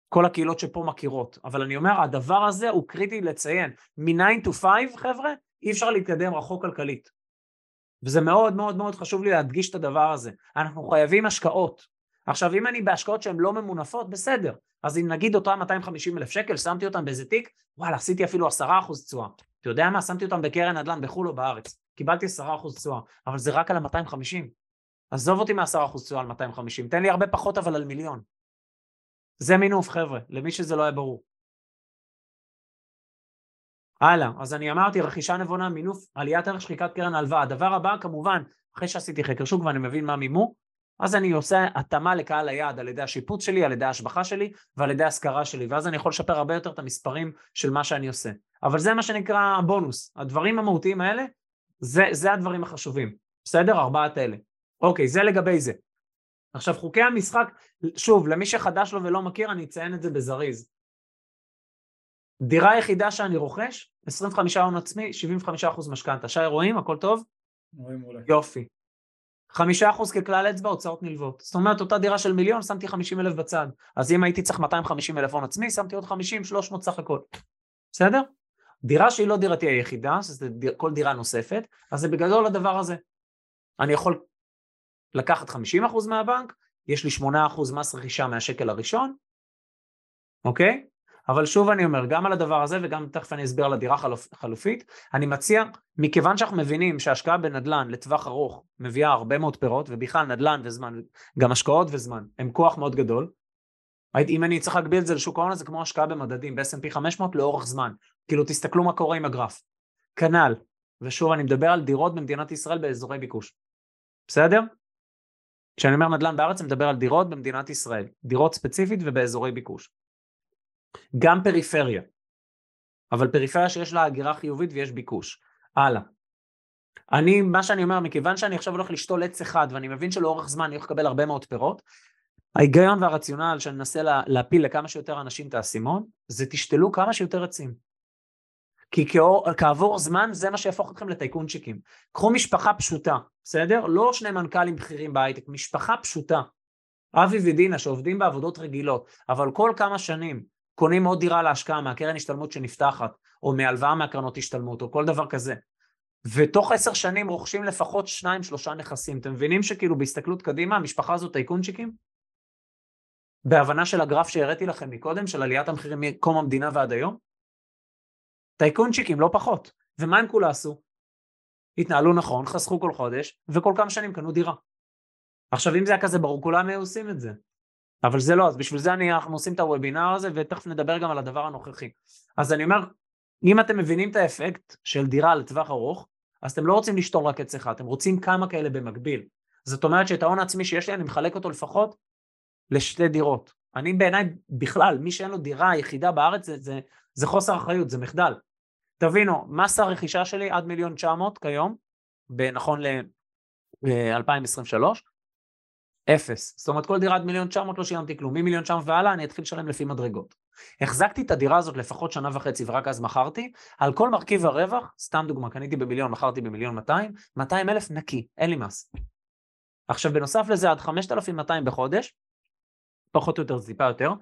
כל הקהילות שפה מכירות. אבל אני אומר, הדבר הזה הוא קריטי לציין. מ-9 to 5, חבר'ה, אי אפשר להתקדם רחוק כלכלית. וזה מאוד מאוד מאוד חשוב לי להדגיש את הדבר הזה. אנחנו חייבים השקעות. עכשיו, אם אני בהשקעות שהן לא ממונפות, בסדר. אז אם נגיד אותם 250 אלף שקל, שמתי אותם באיזה תיק, וואלה, עשיתי אפילו 10% תשואה. אתה יודע מה? שמתי אותם בקרן נדל"ן בחו"ל או בארץ. קיבלתי 10% תשואה, אבל זה רק על ה-250. עזוב אותי מ-10% תשואה על 250, תן לי הרבה פחות אבל על מיליון. זה מינוף חבר'ה, למי שזה לא היה ברור. הלאה, אז אני אמרתי רכישה נבונה, מינוף, עליית ערך שחיקת קרן הלוואה. הדבר הבא כמובן, אחרי שעשיתי חקר שוק ואני מבין מה מימו, אז אני עושה התאמה לקהל היעד על ידי השיפוט שלי, על ידי ההשבחה שלי ועל ידי ההשכרה שלי, ואז אני יכול לשפר הרבה יותר את המספרים של מה שאני עושה. אבל זה מה שנקרא בונוס. הדברים המהותיים האלה, זה, זה הדברים החשובים. בסדר? ארבעת אלה. אוקיי, זה לגבי זה. עכשיו, חוקי המשחק, שוב, למי שחדש לו ולא מכיר, אני אציין את זה בזריז. דירה יחידה שאני רוכש, 25 הון עצמי, 75% משכנתה. שי, רואים? הכל טוב? רואים מעולה. יופי. חמישה אחוז ככלל אצבע, הוצאות נלוות. זאת אומרת, אותה דירה של מיליון, שמתי חמישים אלף בצד. אז אם הייתי צריך 250 אלף הון עצמי, שמתי עוד 50, 300 סך הכל. בסדר? דירה שהיא לא דירתי היחידה, שזה דיר, כל דירה נוספת, אז זה בגדול הדבר הזה. אני יכול לקחת 50% מהבנק, יש לי 8% מס רכישה מהשקל הראשון, אוקיי? אבל שוב אני אומר, גם על הדבר הזה וגם תכף אני אסביר על הדירה חלופ, חלופית, אני מציע, מכיוון שאנחנו מבינים שהשקעה בנדל"ן לטווח ארוך מביאה הרבה מאוד פירות, ובכלל נדל"ן וזמן, גם השקעות וזמן, הם כוח מאוד גדול, אם אני צריך להגביל את זה לשוק ההון, זה כמו השקעה במדדים, ב-S&P 500 לאורך זמן. כאילו, תסתכלו מה קורה עם הגרף. כנ"ל, ושוב, אני מדבר על דירות במדינת ישראל באזורי ביקוש. בסדר? כשאני אומר נדל"ן בארץ, אני מדבר על דירות במדינת ישראל. דירות ספציפית ובאזורי ביקוש. גם פריפריה. אבל פריפריה שיש לה הגירה חיובית ויש ביקוש. הלאה. אני, מה שאני אומר, מכיוון שאני עכשיו הולך לשתול עץ אחד ואני מבין שלאורך זמן אני הולך לקבל הרבה מאוד פירות, ההיגיון והרציונל שאני מנסה לה, להפיל לכמה שיותר אנשים את האסימון, זה תשתלו כמה שיותר עצים. כי כאור, כעבור זמן זה מה שיהפוך אתכם לטייקונצ'יקים. קחו משפחה פשוטה, בסדר? לא שני מנכ"לים בכירים בהייטק, משפחה פשוטה. אבי ודינה שעובדים בעבודות רגילות, אבל כל כמה שנים קונים עוד דירה להשקעה מהקרן השתלמות שנפתחת, או מהלוואה מהקרנות השתלמות, או כל דבר כזה. ותוך עשר שנים רוכשים לפחות שניים שלושה נכסים. אתם מבינים שכאילו בהסתכלות קדימה המשפחה הזאת טייקונצ'יקים? בהבנה של הגרף שהראיתי לכם מקודם, של עליית המחירים מקום המדינה ועד היום? טייקונצ'יקים, לא פחות. ומה הם כולה עשו? התנהלו נכון, חסכו כל חודש, וכל כמה שנים קנו דירה. עכשיו אם זה היה כזה ברור, כולם היו עושים את זה. אבל זה לא, אז בשביל זה אני, אנחנו עושים את הוובינר הזה, ותכף נדבר גם על הדבר הנוכחי. אז אני אומר, אם אתם מבינים את האפקט של דירה לטווח ארוך, אז אתם לא רוצים לשתול רק עץ אחד, אתם רוצים כמה כאלה במקביל. זאת אומרת שאת ההון העצמי שיש לי, אני מחלק אותו לפחות לשתי דירות. אני בעיניי, בכלל, מי שאין לו דירה יחידה בארץ, זה, זה, זה חוסר אחריות, זה מחדל. תבינו, מס הרכישה שלי עד מיליון 900 כיום, נכון ל-2023, אפס. זאת אומרת, כל דירה עד מיליון 900 לא שילמתי כלום. ממיליון 900 והלאה אני אתחיל לשלם לפי מדרגות. החזקתי את הדירה הזאת לפחות שנה וחצי ורק אז מכרתי, על כל מרכיב הרווח, סתם דוגמה, קניתי במיליון, מכרתי במיליון 200, 200 אלף נקי, אין לי מס. עכשיו בנוסף לזה עד 5,200 בחודש, פחות או יותר, טיפה יותר,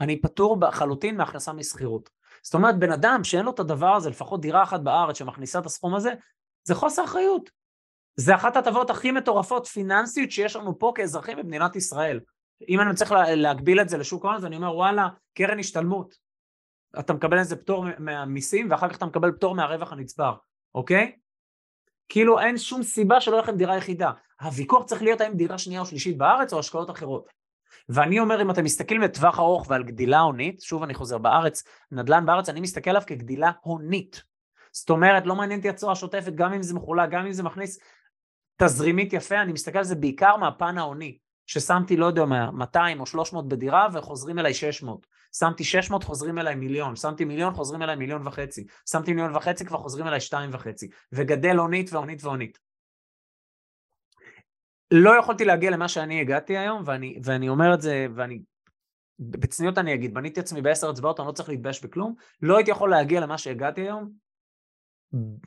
אני פטור לחלוטין מהכנסה משכירות. זאת אומרת, בן אדם שאין לו את הדבר הזה, לפחות דירה אחת בארץ שמכניסה את הסכום הזה, זה חוסר אחריות. זה אחת ההטבות הכי מטורפות פיננסיות שיש לנו פה כאזרחים במדינת ישראל. אם אני צריך להגביל את זה לשוק ההון, אז אני אומר, וואלה, קרן השתלמות. אתה מקבל איזה פטור מהמיסים, ואחר כך אתה מקבל פטור מהרווח הנצבר, אוקיי? כאילו אין שום סיבה שלא יהיה לכם דירה יחידה. הוויכוח צריך להיות האם דירה שנייה או שלישית בארץ או השקעות אחרות. ואני אומר, אם אתם מסתכלים לטווח ארוך ועל גדילה הונית, שוב אני חוזר בארץ, נדל"ן בארץ, אני מסתכל עליו כגדילה הונית. זאת אומרת, לא מעניין אותי הצורה השוטפת, גם אם זה מחולק, גם אם זה מכניס תזרימית יפה, אני מסתכל על זה בעיקר מהפן ההוני, ששמתי, לא יודע מה, 200 או 300 בדירה וחוזרים אליי 600. שמתי 600, חוזרים אליי מיליון. שמתי מיליון, חוזרים אליי מיליון וחצי. שמתי מיליון וחצי, כבר חוזרים אליי שתיים וחצי. וגדל הונית והונית והונית. לא יכולתי להגיע למה שאני הגעתי היום, ואני, ואני אומר את זה, ואני, בצניעות אני אגיד, בניתי עצמי בעשר אצבעות, אני לא צריך להתבייש בכלום, לא הייתי יכול להגיע למה שהגעתי היום,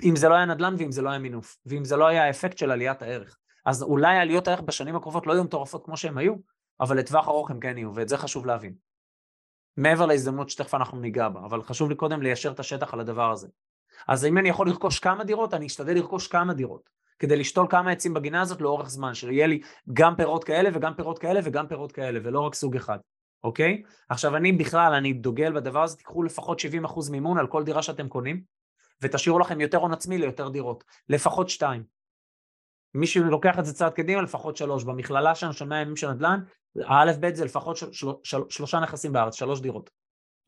אם זה לא היה נדל"ן ואם זה לא היה מינוף, ואם זה לא היה האפקט של עליית הערך. אז אולי עליות הערך בשנים הקרובות לא יהיו מטורפות כמו שהן היו, אבל לטווח ארוך הם כן יהיו, ואת זה חשוב להבין. מעבר להזדמנות שתכף אנחנו ניגע בה, אבל חשוב לי קודם ליישר את השטח על הדבר הזה. אז אם אני יכול לרכוש כמה דירות, אני אשתדל לרכוש כמה דירות, כדי לשתול כמה עצים בגינה הזאת לאורך זמן, שיהיה לי גם פירות כאלה וגם פירות כאלה וגם פירות כאלה, ולא רק סוג אחד, אוקיי? עכשיו אני בכלל, אני דוגל בדבר הזה, תיקחו לפחות 70% מימון על כל דירה שאתם קונים, ותשאירו לכם יותר הון עצמי ליותר דירות, לפחות שתיים. מי שלוקח את זה צעד קדימה, לפחות שלוש. במכללה שלנו של 100 ימים של נדל"ן, האלף בית זה לפחות של, של, של, שלושה נכסים בארץ, שלוש דירות.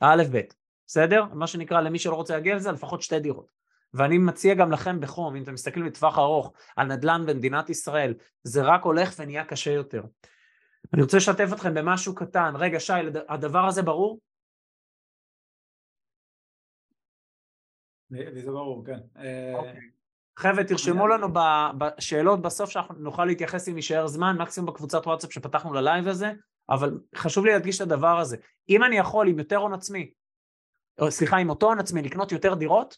האלף בית, בסדר? מה שנקרא למי שלא רוצה להגיע לזה, לפחות שתי דירות. ואני מציע גם לכם בחום, אם אתם מסתכלים לטווח ארוך על נדל"ן במדינת ישראל, זה רק הולך ונהיה קשה יותר. אני רוצה לשתף אתכם במשהו קטן. רגע, שי, הדבר הזה ברור? לי זה ברור, כן. אוקיי. חבר'ה, תרשמו לנו בשאלות בסוף שאנחנו נוכל להתייחס אם יישאר זמן, מקסימום בקבוצת וואטסאפ שפתחנו ללייב הזה, אבל חשוב לי להדגיש את הדבר הזה. אם אני יכול עם יותר הון עצמי, או סליחה, עם אותו הון עצמי לקנות יותר דירות,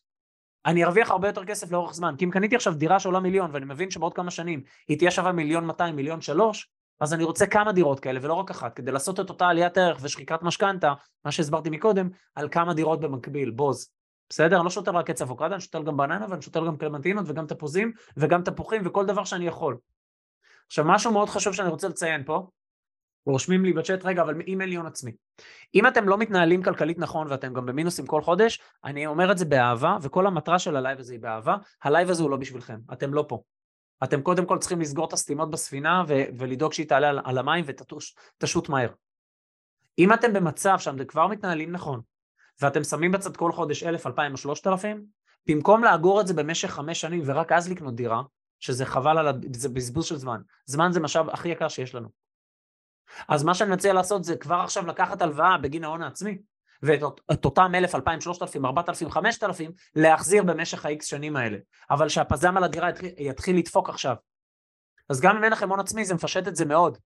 אני ארוויח הרבה יותר כסף לאורך זמן. כי אם קניתי עכשיו דירה שעולה מיליון, ואני מבין שבעוד כמה שנים היא תהיה שווה מיליון 200, מיליון 3, אז אני רוצה כמה דירות כאלה ולא רק אחת, כדי לעשות את אותה עליית ערך ושחיקת משכנתה, מה שהסברתי מקודם, על כמה דירות במקביל, בוז. בסדר? אני לא שותה רק עץ אבוקדו, אני שותה גם בננה ואני שותה גם קלמנטינות וגם תפוזים וגם תפוחים וכל דבר שאני יכול. עכשיו משהו מאוד חשוב שאני רוצה לציין פה, רושמים לי בצ'אט, רגע, אבל אם אין לי הון עצמי. אם אתם לא מתנהלים כלכלית נכון ואתם גם במינוסים כל חודש, אני אומר את זה באהבה, וכל המטרה של הלייב הזה היא באהבה, הלייב הזה הוא לא בשבילכם, אתם לא פה. אתם קודם כל צריכים לסגור את הסתימות בספינה ו- ולדאוג שהיא תעלה על, על המים ותשוט מהר. אם אתם במצב שאתם כבר מתנהלים נכון, ואתם שמים בצד כל חודש אלף, אלפיים או שלושת אלפים, במקום לאגור את זה במשך חמש שנים ורק אז לקנות דירה, שזה חבל על. זה בזבוז של זמן. זמן זה משאב הכי יקר שיש לנו. אז מה שאני מציע לעשות זה כבר עכשיו לקחת הלוואה בגין ההון העצמי, ואת אותם אלף, אלפיים, שלושת אלפים, ארבעת אלפים, חמשת אלפים, להחזיר במשך ה-X שנים האלה. אבל שהפזם על הדירה יתחיל, יתחיל לדפוק עכשיו. אז גם אם אין לכם הון עצמי זה מפשט את זה מאוד.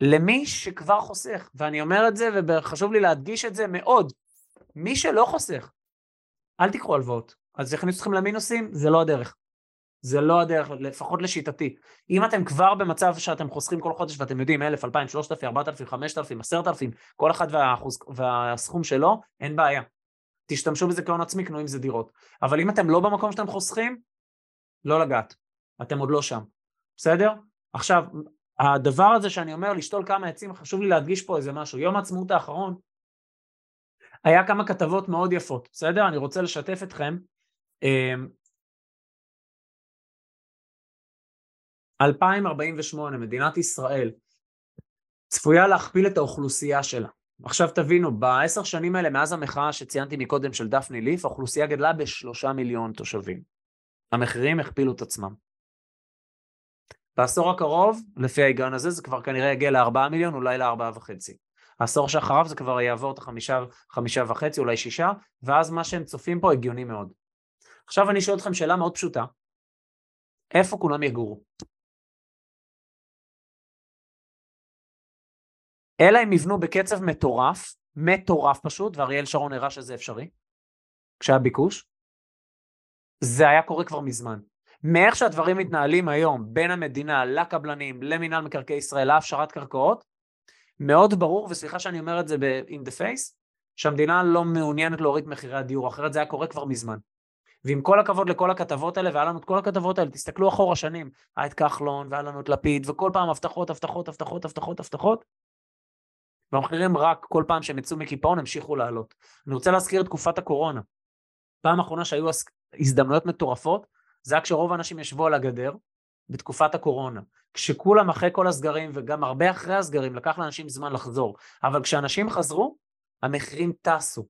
למי שכבר חוסך, ואני אומר את זה וחשוב לי להדגיש את זה מאוד, מי שלא חוסך, אל תיקחו הלוואות. אז זה יכניס אתכם למינוסים? זה לא הדרך. זה לא הדרך, לפחות לשיטתי. אם אתם כבר במצב שאתם חוסכים כל חודש ואתם יודעים אלף, אלפיים, שלושת אלפים, ארבעת אלפים, חמשת אלפים, עשרת אלפים, כל אחד והאחוז, והסכום שלו, אין בעיה. תשתמשו בזה כהון עצמי, קנו עם זה דירות. אבל אם אתם לא במקום שאתם חוסכים, לא לגעת. אתם עוד לא שם. בסדר? עכשיו, הדבר הזה שאני אומר לשתול כמה עצים, חשוב לי להדגיש פה איזה משהו. יום העצמאות האחרון, היה כמה כתבות מאוד יפות, בסדר? אני רוצה לשתף אתכם. 2048, אמ, מדינת ישראל צפויה להכפיל את האוכלוסייה שלה. עכשיו תבינו, בעשר שנים האלה, מאז המחאה שציינתי מקודם של דפני ליף, האוכלוסייה גדלה בשלושה מיליון תושבים. המחירים הכפילו את עצמם. בעשור הקרוב, לפי ההיגיון הזה, זה כבר כנראה יגיע לארבעה מיליון, אולי לארבעה וחצי. העשור שאחריו זה כבר יעבור את החמישה, חמישה וחצי, אולי שישה, ואז מה שהם צופים פה הגיוני מאוד. עכשיו אני שואל אתכם שאלה מאוד פשוטה, איפה כולם יגורו? אלא אם יבנו בקצב מטורף, מטורף פשוט, ואריאל שרון הראה שזה אפשרי, כשהיה ביקוש, זה היה קורה כבר מזמן. מאיך שהדברים מתנהלים היום בין המדינה לקבלנים, למינהל מקרקעי ישראל, להפשרת קרקעות, מאוד ברור, וסליחה שאני אומר את זה ב-in the face, שהמדינה לא מעוניינת להוריד מחירי הדיור, אחרת זה היה קורה כבר מזמן. ועם כל הכבוד לכל הכתבות האלה, והיה לנו את כל הכתבות האלה, תסתכלו אחורה שנים, היה את כחלון, והיה לנו את לפיד, וכל פעם הבטחות, הבטחות, הבטחות, הבטחות, הבטחות, והמחירים רק כל פעם שהם יצאו מקיפאון המשיכו לעלות. אני רוצה להזכיר את תקופת הקורונה. פעם אחרונה שהיו הזדמנויות מטורפות, זה היה כשרוב האנשים ישבו על הגדר בתקופת הקורונה. כשכולם אחרי כל הסגרים וגם הרבה אחרי הסגרים לקח לאנשים זמן לחזור, אבל כשאנשים חזרו, המחירים טסו.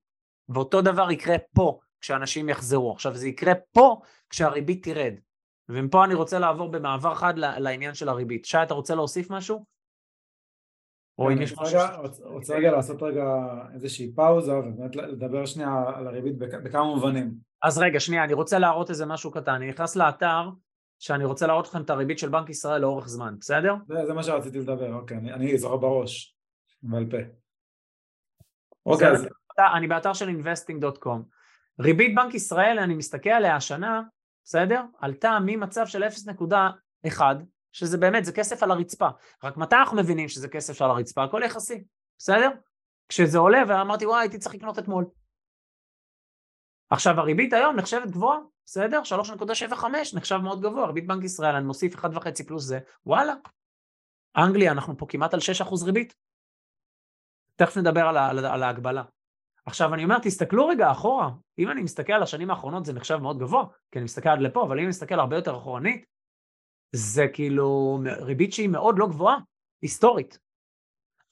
ואותו דבר יקרה פה כשאנשים יחזרו. עכשיו זה יקרה פה כשהריבית תרד. ומפה אני רוצה לעבור במעבר חד לעניין של הריבית. שי, אתה רוצה להוסיף משהו? או אם יש משהו... רוצה רגע לעשות רגע איזושהי פאוזה ובאמת לדבר שנייה על הריבית בכמה מובנים. אז רגע, שנייה, אני רוצה להראות איזה משהו קטן. אני נכנס לאתר שאני רוצה להראות לכם את הריבית של בנק ישראל לאורך זמן, בסדר? זה, זה מה שרציתי לדבר, אוקיי, אני, אני זוכר בראש, בעל פה. אוקיי, אז... אני באתר של investing.com. ריבית בנק ישראל, אני מסתכל עליה השנה, בסדר? עלתה ממצב של 0.1 שזה באמת, זה כסף על הרצפה. רק מתי אנחנו מבינים שזה כסף על הרצפה? הכל יחסי, בסדר? כשזה עולה ואמרתי וואי הייתי צריך לקנות אתמול. עכשיו הריבית היום נחשבת גבוהה, בסדר? 3.75 נחשב מאוד גבוה, ריבית בנק ישראל, אני מוסיף 1.5 פלוס זה, וואלה. אנגליה, אנחנו פה כמעט על 6% ריבית. תכף נדבר על, על, על ההגבלה. עכשיו אני אומר, תסתכלו רגע אחורה, אם אני מסתכל על השנים האחרונות זה נחשב מאוד גבוה, כי אני מסתכל עד לפה, אבל אם אני מסתכל הרבה יותר אחורנית, זה כאילו ריבית שהיא מאוד לא גבוהה, היסטורית.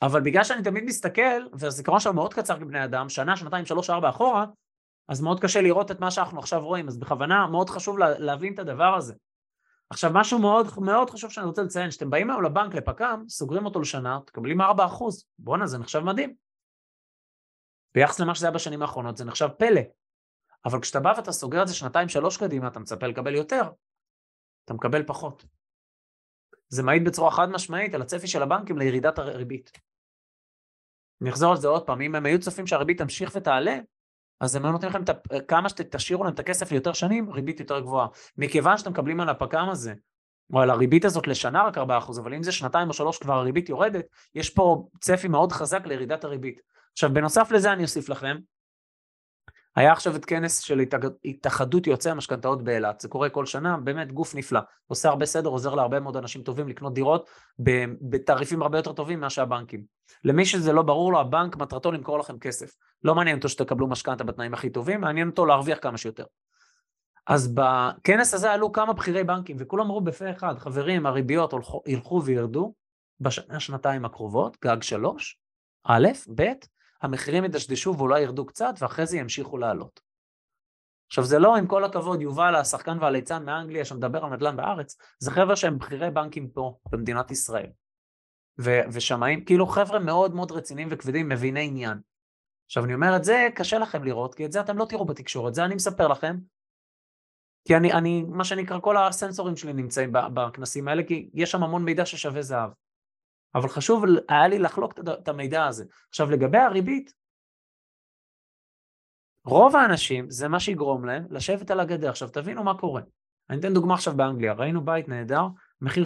אבל בגלל שאני תמיד מסתכל, והזיכרון שלנו מאוד קצר כבני אדם, שנה, שנתיים, שלוש, ארבע אחורה, אז מאוד קשה לראות את מה שאנחנו עכשיו רואים, אז בכוונה מאוד חשוב לה, להבין את הדבר הזה. עכשיו משהו מאוד מאוד חשוב שאני רוצה לציין, שאתם באים היום לבנק לפק"ם, סוגרים אותו לשנה, תקבלים 4%, בואנה זה נחשב מדהים. ביחס למה שזה היה בשנים האחרונות זה נחשב פלא. אבל כשאתה בא ואתה סוגר את זה שנתיים שלוש קדימה, אתה מצפה לקבל יותר, אתה מקבל פחות. זה מעיד בצורה חד משמעית על הצפי של הבנקים לירידת הריבית. אני אחזור על זה עוד פעם, אם הם היו צופים שהריבית תמשיך ותעלה, אז הם היו נותנים לכם כמה שתשאירו להם את הכסף ליותר שנים, ריבית יותר גבוהה. מכיוון שאתם מקבלים על הפק"ם הזה, או על הריבית הזאת לשנה רק 4%, אבל אם זה שנתיים או שלוש כבר הריבית יורדת, יש פה צפי מאוד חזק לירידת הריבית. עכשיו, בנוסף לזה אני אוסיף לכם, היה עכשיו את כנס של התאחדות יוצאי המשכנתאות באילת, זה קורה כל שנה, באמת גוף נפלא, עושה הרבה סדר, עוזר להרבה מאוד אנשים טובים לקנות דירות בתעריפים הרבה יותר טובים מאשר הבנקים. למי שזה לא ברור לו, הבנק מטרתו למכור לכם כסף. לא מעניין אותו שתקבלו משכנתה בתנאים הכי טובים, מעניין אותו להרוויח כמה שיותר. אז בכנס הזה עלו כמה בכירי בנקים, וכולם אמרו בפה אחד, חברים, הריביות ילכו וירדו בשנה, שנתיים הקרובות, גג שלוש, א', ב', המחירים ידשדשו ואולי ירדו קצת, ואחרי זה ימשיכו לעלות. עכשיו זה לא עם כל הכבוד יובל השחקן והליצן מאנגליה שמדבר על נדל"ן בארץ, זה חבר'ה שהם בכירי בנקים פה במדינת ישראל. ו- ושמאים, כאילו חבר'ה מאוד מאוד רציניים וכבדים, מביני עניין. עכשיו אני אומר את זה קשה לכם לראות, כי את זה אתם לא תראו בתקשורת, זה אני מספר לכם. כי אני, אני מה שנקרא, כל הסנסורים שלי נמצאים בכנסים האלה, כי יש שם המון מידע ששווה זהב. אבל חשוב היה לי לחלוק את המידע הזה. עכשיו לגבי הריבית, רוב האנשים זה מה שיגרום להם לשבת על הגדר. עכשיו תבינו מה קורה. אני אתן דוגמה עכשיו באנגליה, ראינו בית נהדר, מחיר,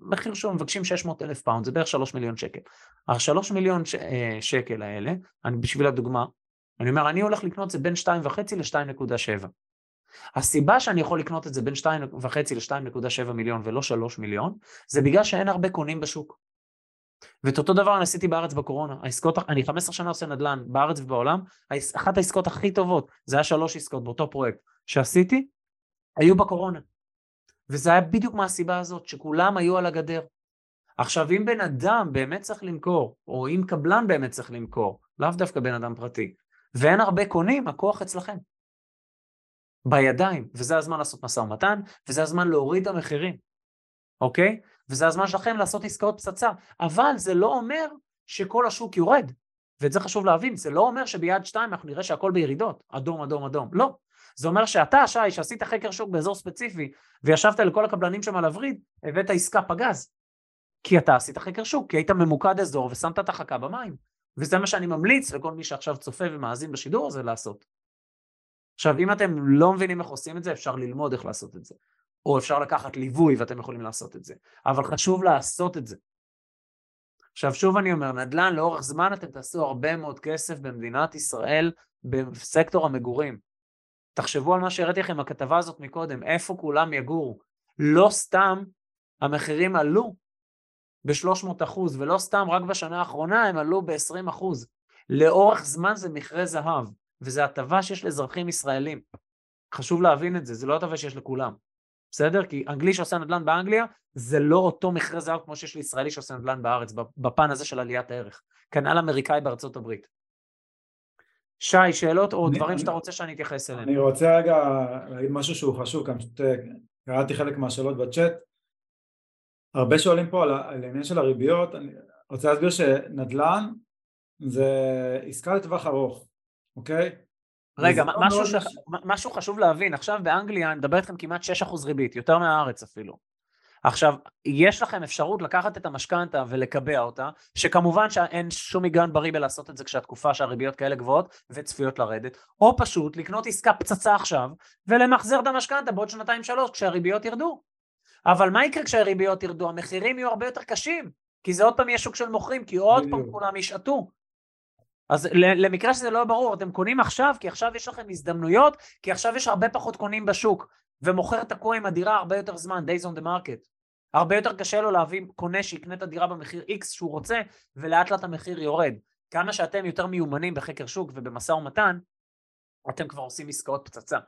מחיר שהוא מבקשים 600 אלף pound, זה בערך 3 מיליון שקל. ה-3 מיליון ש, אה, שקל האלה, אני בשביל הדוגמה, אני אומר, אני הולך לקנות את זה בין 2.5 ל-2.7. הסיבה שאני יכול לקנות את זה בין 2.5 ל-2.7 מיליון ולא 3 מיליון, זה בגלל שאין הרבה קונים בשוק. ואת אותו דבר אני עשיתי בארץ בקורונה. העסקות, אני 15 שנה עושה נדל"ן בארץ ובעולם, אחת העסקות הכי טובות, זה היה שלוש עסקאות באותו פרויקט שעשיתי, היו בקורונה. וזה היה בדיוק מהסיבה הזאת, שכולם היו על הגדר. עכשיו, אם בן אדם באמת צריך למכור, או אם קבלן באמת צריך למכור, לאו דווקא בן אדם פרטי, ואין הרבה קונים, הכוח אצלכם. בידיים, וזה הזמן לעשות משא ומתן, וזה הזמן להוריד את המחירים, אוקיי? וזה הזמן שלכם לעשות עסקאות פצצה, אבל זה לא אומר שכל השוק יורד, ואת זה חשוב להבין, זה לא אומר שביד שתיים אנחנו נראה שהכל בירידות, אדום, אדום, אדום, לא. זה אומר שאתה, שי, שעשית חקר שוק באזור ספציפי, וישבת לכל הקבלנים שם על הווריד, הבאת עסקה פגז. כי אתה עשית חקר שוק, כי היית ממוקד אזור ושמת את החכה במים. וזה מה שאני ממליץ לכל מי שעכשיו צופה ומאזין בשידור הזה לעשות. עכשיו, אם אתם לא מבינים איך עושים את זה, אפשר ללמוד איך לעשות את זה. או אפשר לקחת ליווי ואתם יכולים לעשות את זה, אבל חשוב לעשות את זה. עכשיו שוב אני אומר, נדל"ן לאורך זמן אתם תעשו הרבה מאוד כסף במדינת ישראל בסקטור המגורים. תחשבו על מה שהראיתי לכם בכתבה הזאת מקודם, איפה כולם יגורו. לא סתם המחירים עלו ב-300 אחוז, ולא סתם רק בשנה האחרונה הם עלו ב-20 אחוז. לאורך זמן זה מכרה זהב, וזו הטבה שיש לאזרחים ישראלים. חשוב להבין את זה, זה לא הטבה שיש לכולם. בסדר? כי אנגלי שעושה נדל"ן באנגליה זה לא אותו מכרה זהב כמו שיש לישראלי שעושה נדל"ן בארץ, בפן הזה של עליית הערך. כנ"ל אמריקאי בארצות הברית. שי, שאלות או אני, דברים שאתה רוצה שאני אתייחס אליהם? אני רוצה רגע להגיד משהו שהוא חשוב, כאן פשוט אה, קראתי חלק מהשאלות בצ'אט. הרבה שואלים פה על העניין של הריביות, אני רוצה להסביר שנדל"ן זה עסקה לטווח ארוך, אוקיי? רגע, לא משהו, ש... משהו חשוב להבין, עכשיו באנגליה אני מדבר איתכם כמעט 6% ריבית, יותר מהארץ אפילו. עכשיו, יש לכם אפשרות לקחת את המשכנתה ולקבע אותה, שכמובן שאין שום היגיון בריא בלעשות את זה כשהתקופה שהריביות כאלה גבוהות וצפויות לרדת, או פשוט לקנות עסקה פצצה עכשיו ולמחזר את המשכנתה בעוד שנתיים שלוש כשהריביות ירדו. אבל מה יקרה כשהריביות ירדו? המחירים יהיו הרבה יותר קשים, כי זה עוד פעם יהיה שוק של מוכרים, כי עוד פעם כולם ישעטו. אז למקרה שזה לא ברור, אתם קונים עכשיו, כי עכשיו יש לכם הזדמנויות, כי עכשיו יש הרבה פחות קונים בשוק, ומוכר תקוע עם הדירה הרבה יותר זמן, days on the market. הרבה יותר קשה לו להביא קונה שיקנה את הדירה במחיר X שהוא רוצה, ולאט לאט המחיר יורד. כמה שאתם יותר מיומנים בחקר שוק ובמשא ומתן, אתם כבר עושים עסקאות פצצה.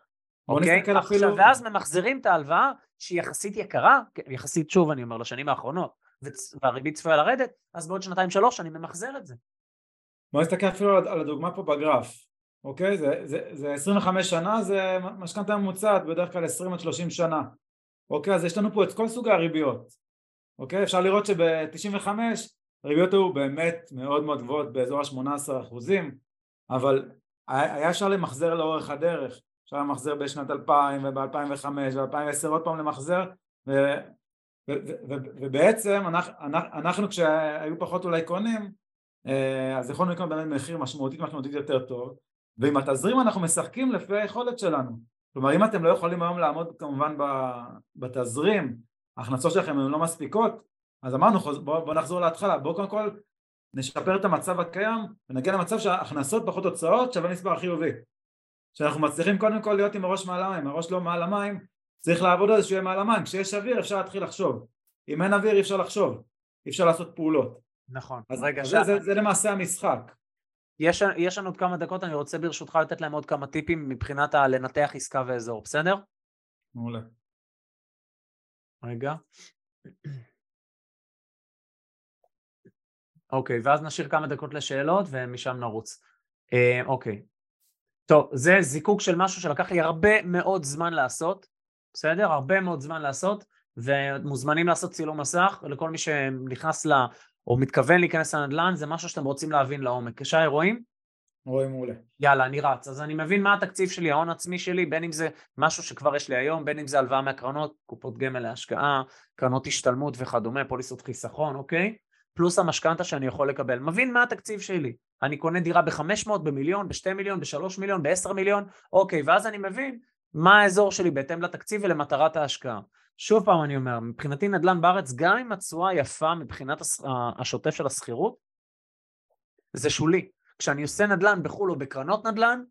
אוקיי? עכשיו, אפילו... ואז ממחזרים את ההלוואה שהיא יחסית יקרה, יחסית שוב אני אומר לשנים האחרונות, והריבית צפויה לרדת, אז בעוד שנתיים שלוש אני ממחזר את זה. בוא נסתכל אפילו על הדוגמה פה בגרף, אוקיי? זה, זה, זה 25 שנה, זה משכנתה ממוצעת, בדרך כלל 20 עד 30 שנה. אוקיי? אז יש לנו פה את כל סוגי הריביות. אוקיי? אפשר לראות שב-95 הריביות היו באמת מאוד מאוד גבוהות באזור ה-18 אחוזים, אבל היה אפשר למחזר לאורך הדרך. אפשר למחזר בשנת 2000 וב-2005 וב-2010 עוד פעם למחזר ו, ו, ו, ובעצם אנחנו, אנחנו כשהיו פחות אולי קונים אז יכולנו לקנות באמת מחיר משמעותית משמעותית יותר טוב ועם התזרים אנחנו משחקים לפי היכולת שלנו. כלומר אם אתם לא יכולים היום לעמוד כמובן בתזרים ההכנסות שלכם הן לא מספיקות אז אמרנו בואו בוא נחזור להתחלה. בואו קודם כל נשפר את המצב הקיים ונגיע למצב שההכנסות פחות הוצאות שווה מספר החיובי שאנחנו מצליחים קודם כל להיות עם הראש מעל המים, הראש לא מעל המים, צריך לעבוד על זה שהוא יהיה מעל המים, כשיש אוויר אפשר להתחיל לחשוב, אם אין אוויר אי אפשר לחשוב, אי אפשר לעשות פעולות. נכון. אז רגע, זה, זה, זה למעשה המשחק. יש, יש לנו עוד כמה דקות, אני רוצה ברשותך לתת להם עוד כמה טיפים מבחינת הלנתח עסקה ואזור, בסדר? מעולה. רגע. אוקיי, ואז נשאיר כמה דקות לשאלות ומשם נרוץ. אה, אוקיי, טוב, זה זיקוק של משהו שלקח לי הרבה מאוד זמן לעשות, בסדר? הרבה מאוד זמן לעשות, ומוזמנים לעשות צילום מסך, ולכל מי שנכנס. או מתכוון להיכנס לנדל"ן, זה משהו שאתם רוצים להבין לעומק. שי, רואים? רואים מעולה. יאללה, אני רץ. אז אני מבין מה התקציב שלי, ההון עצמי שלי, בין אם זה משהו שכבר יש לי היום, בין אם זה הלוואה מהקרנות, קופות גמל להשקעה, קרנות השתלמות וכדומה, פוליסות חיסכון, אוקיי? פלוס המשכנתה שאני יכול לקבל. מבין מה התקציב שלי. אני קונה דירה ב-500, במיליון, ב-2 מיליון, ב-3 מיליון, ב-10 מיליון, אוקיי, ואז אני מבין מה האזור שלי בהתאם לתקציב ולמטרת ההשקעה. שוב פעם אני אומר, מבחינתי נדל"ן בארץ, גם אם התשואה יפה מבחינת השוטף של השכירות, זה שולי. כשאני עושה נדל"ן בחו"ל או בקרנות נדל"ן,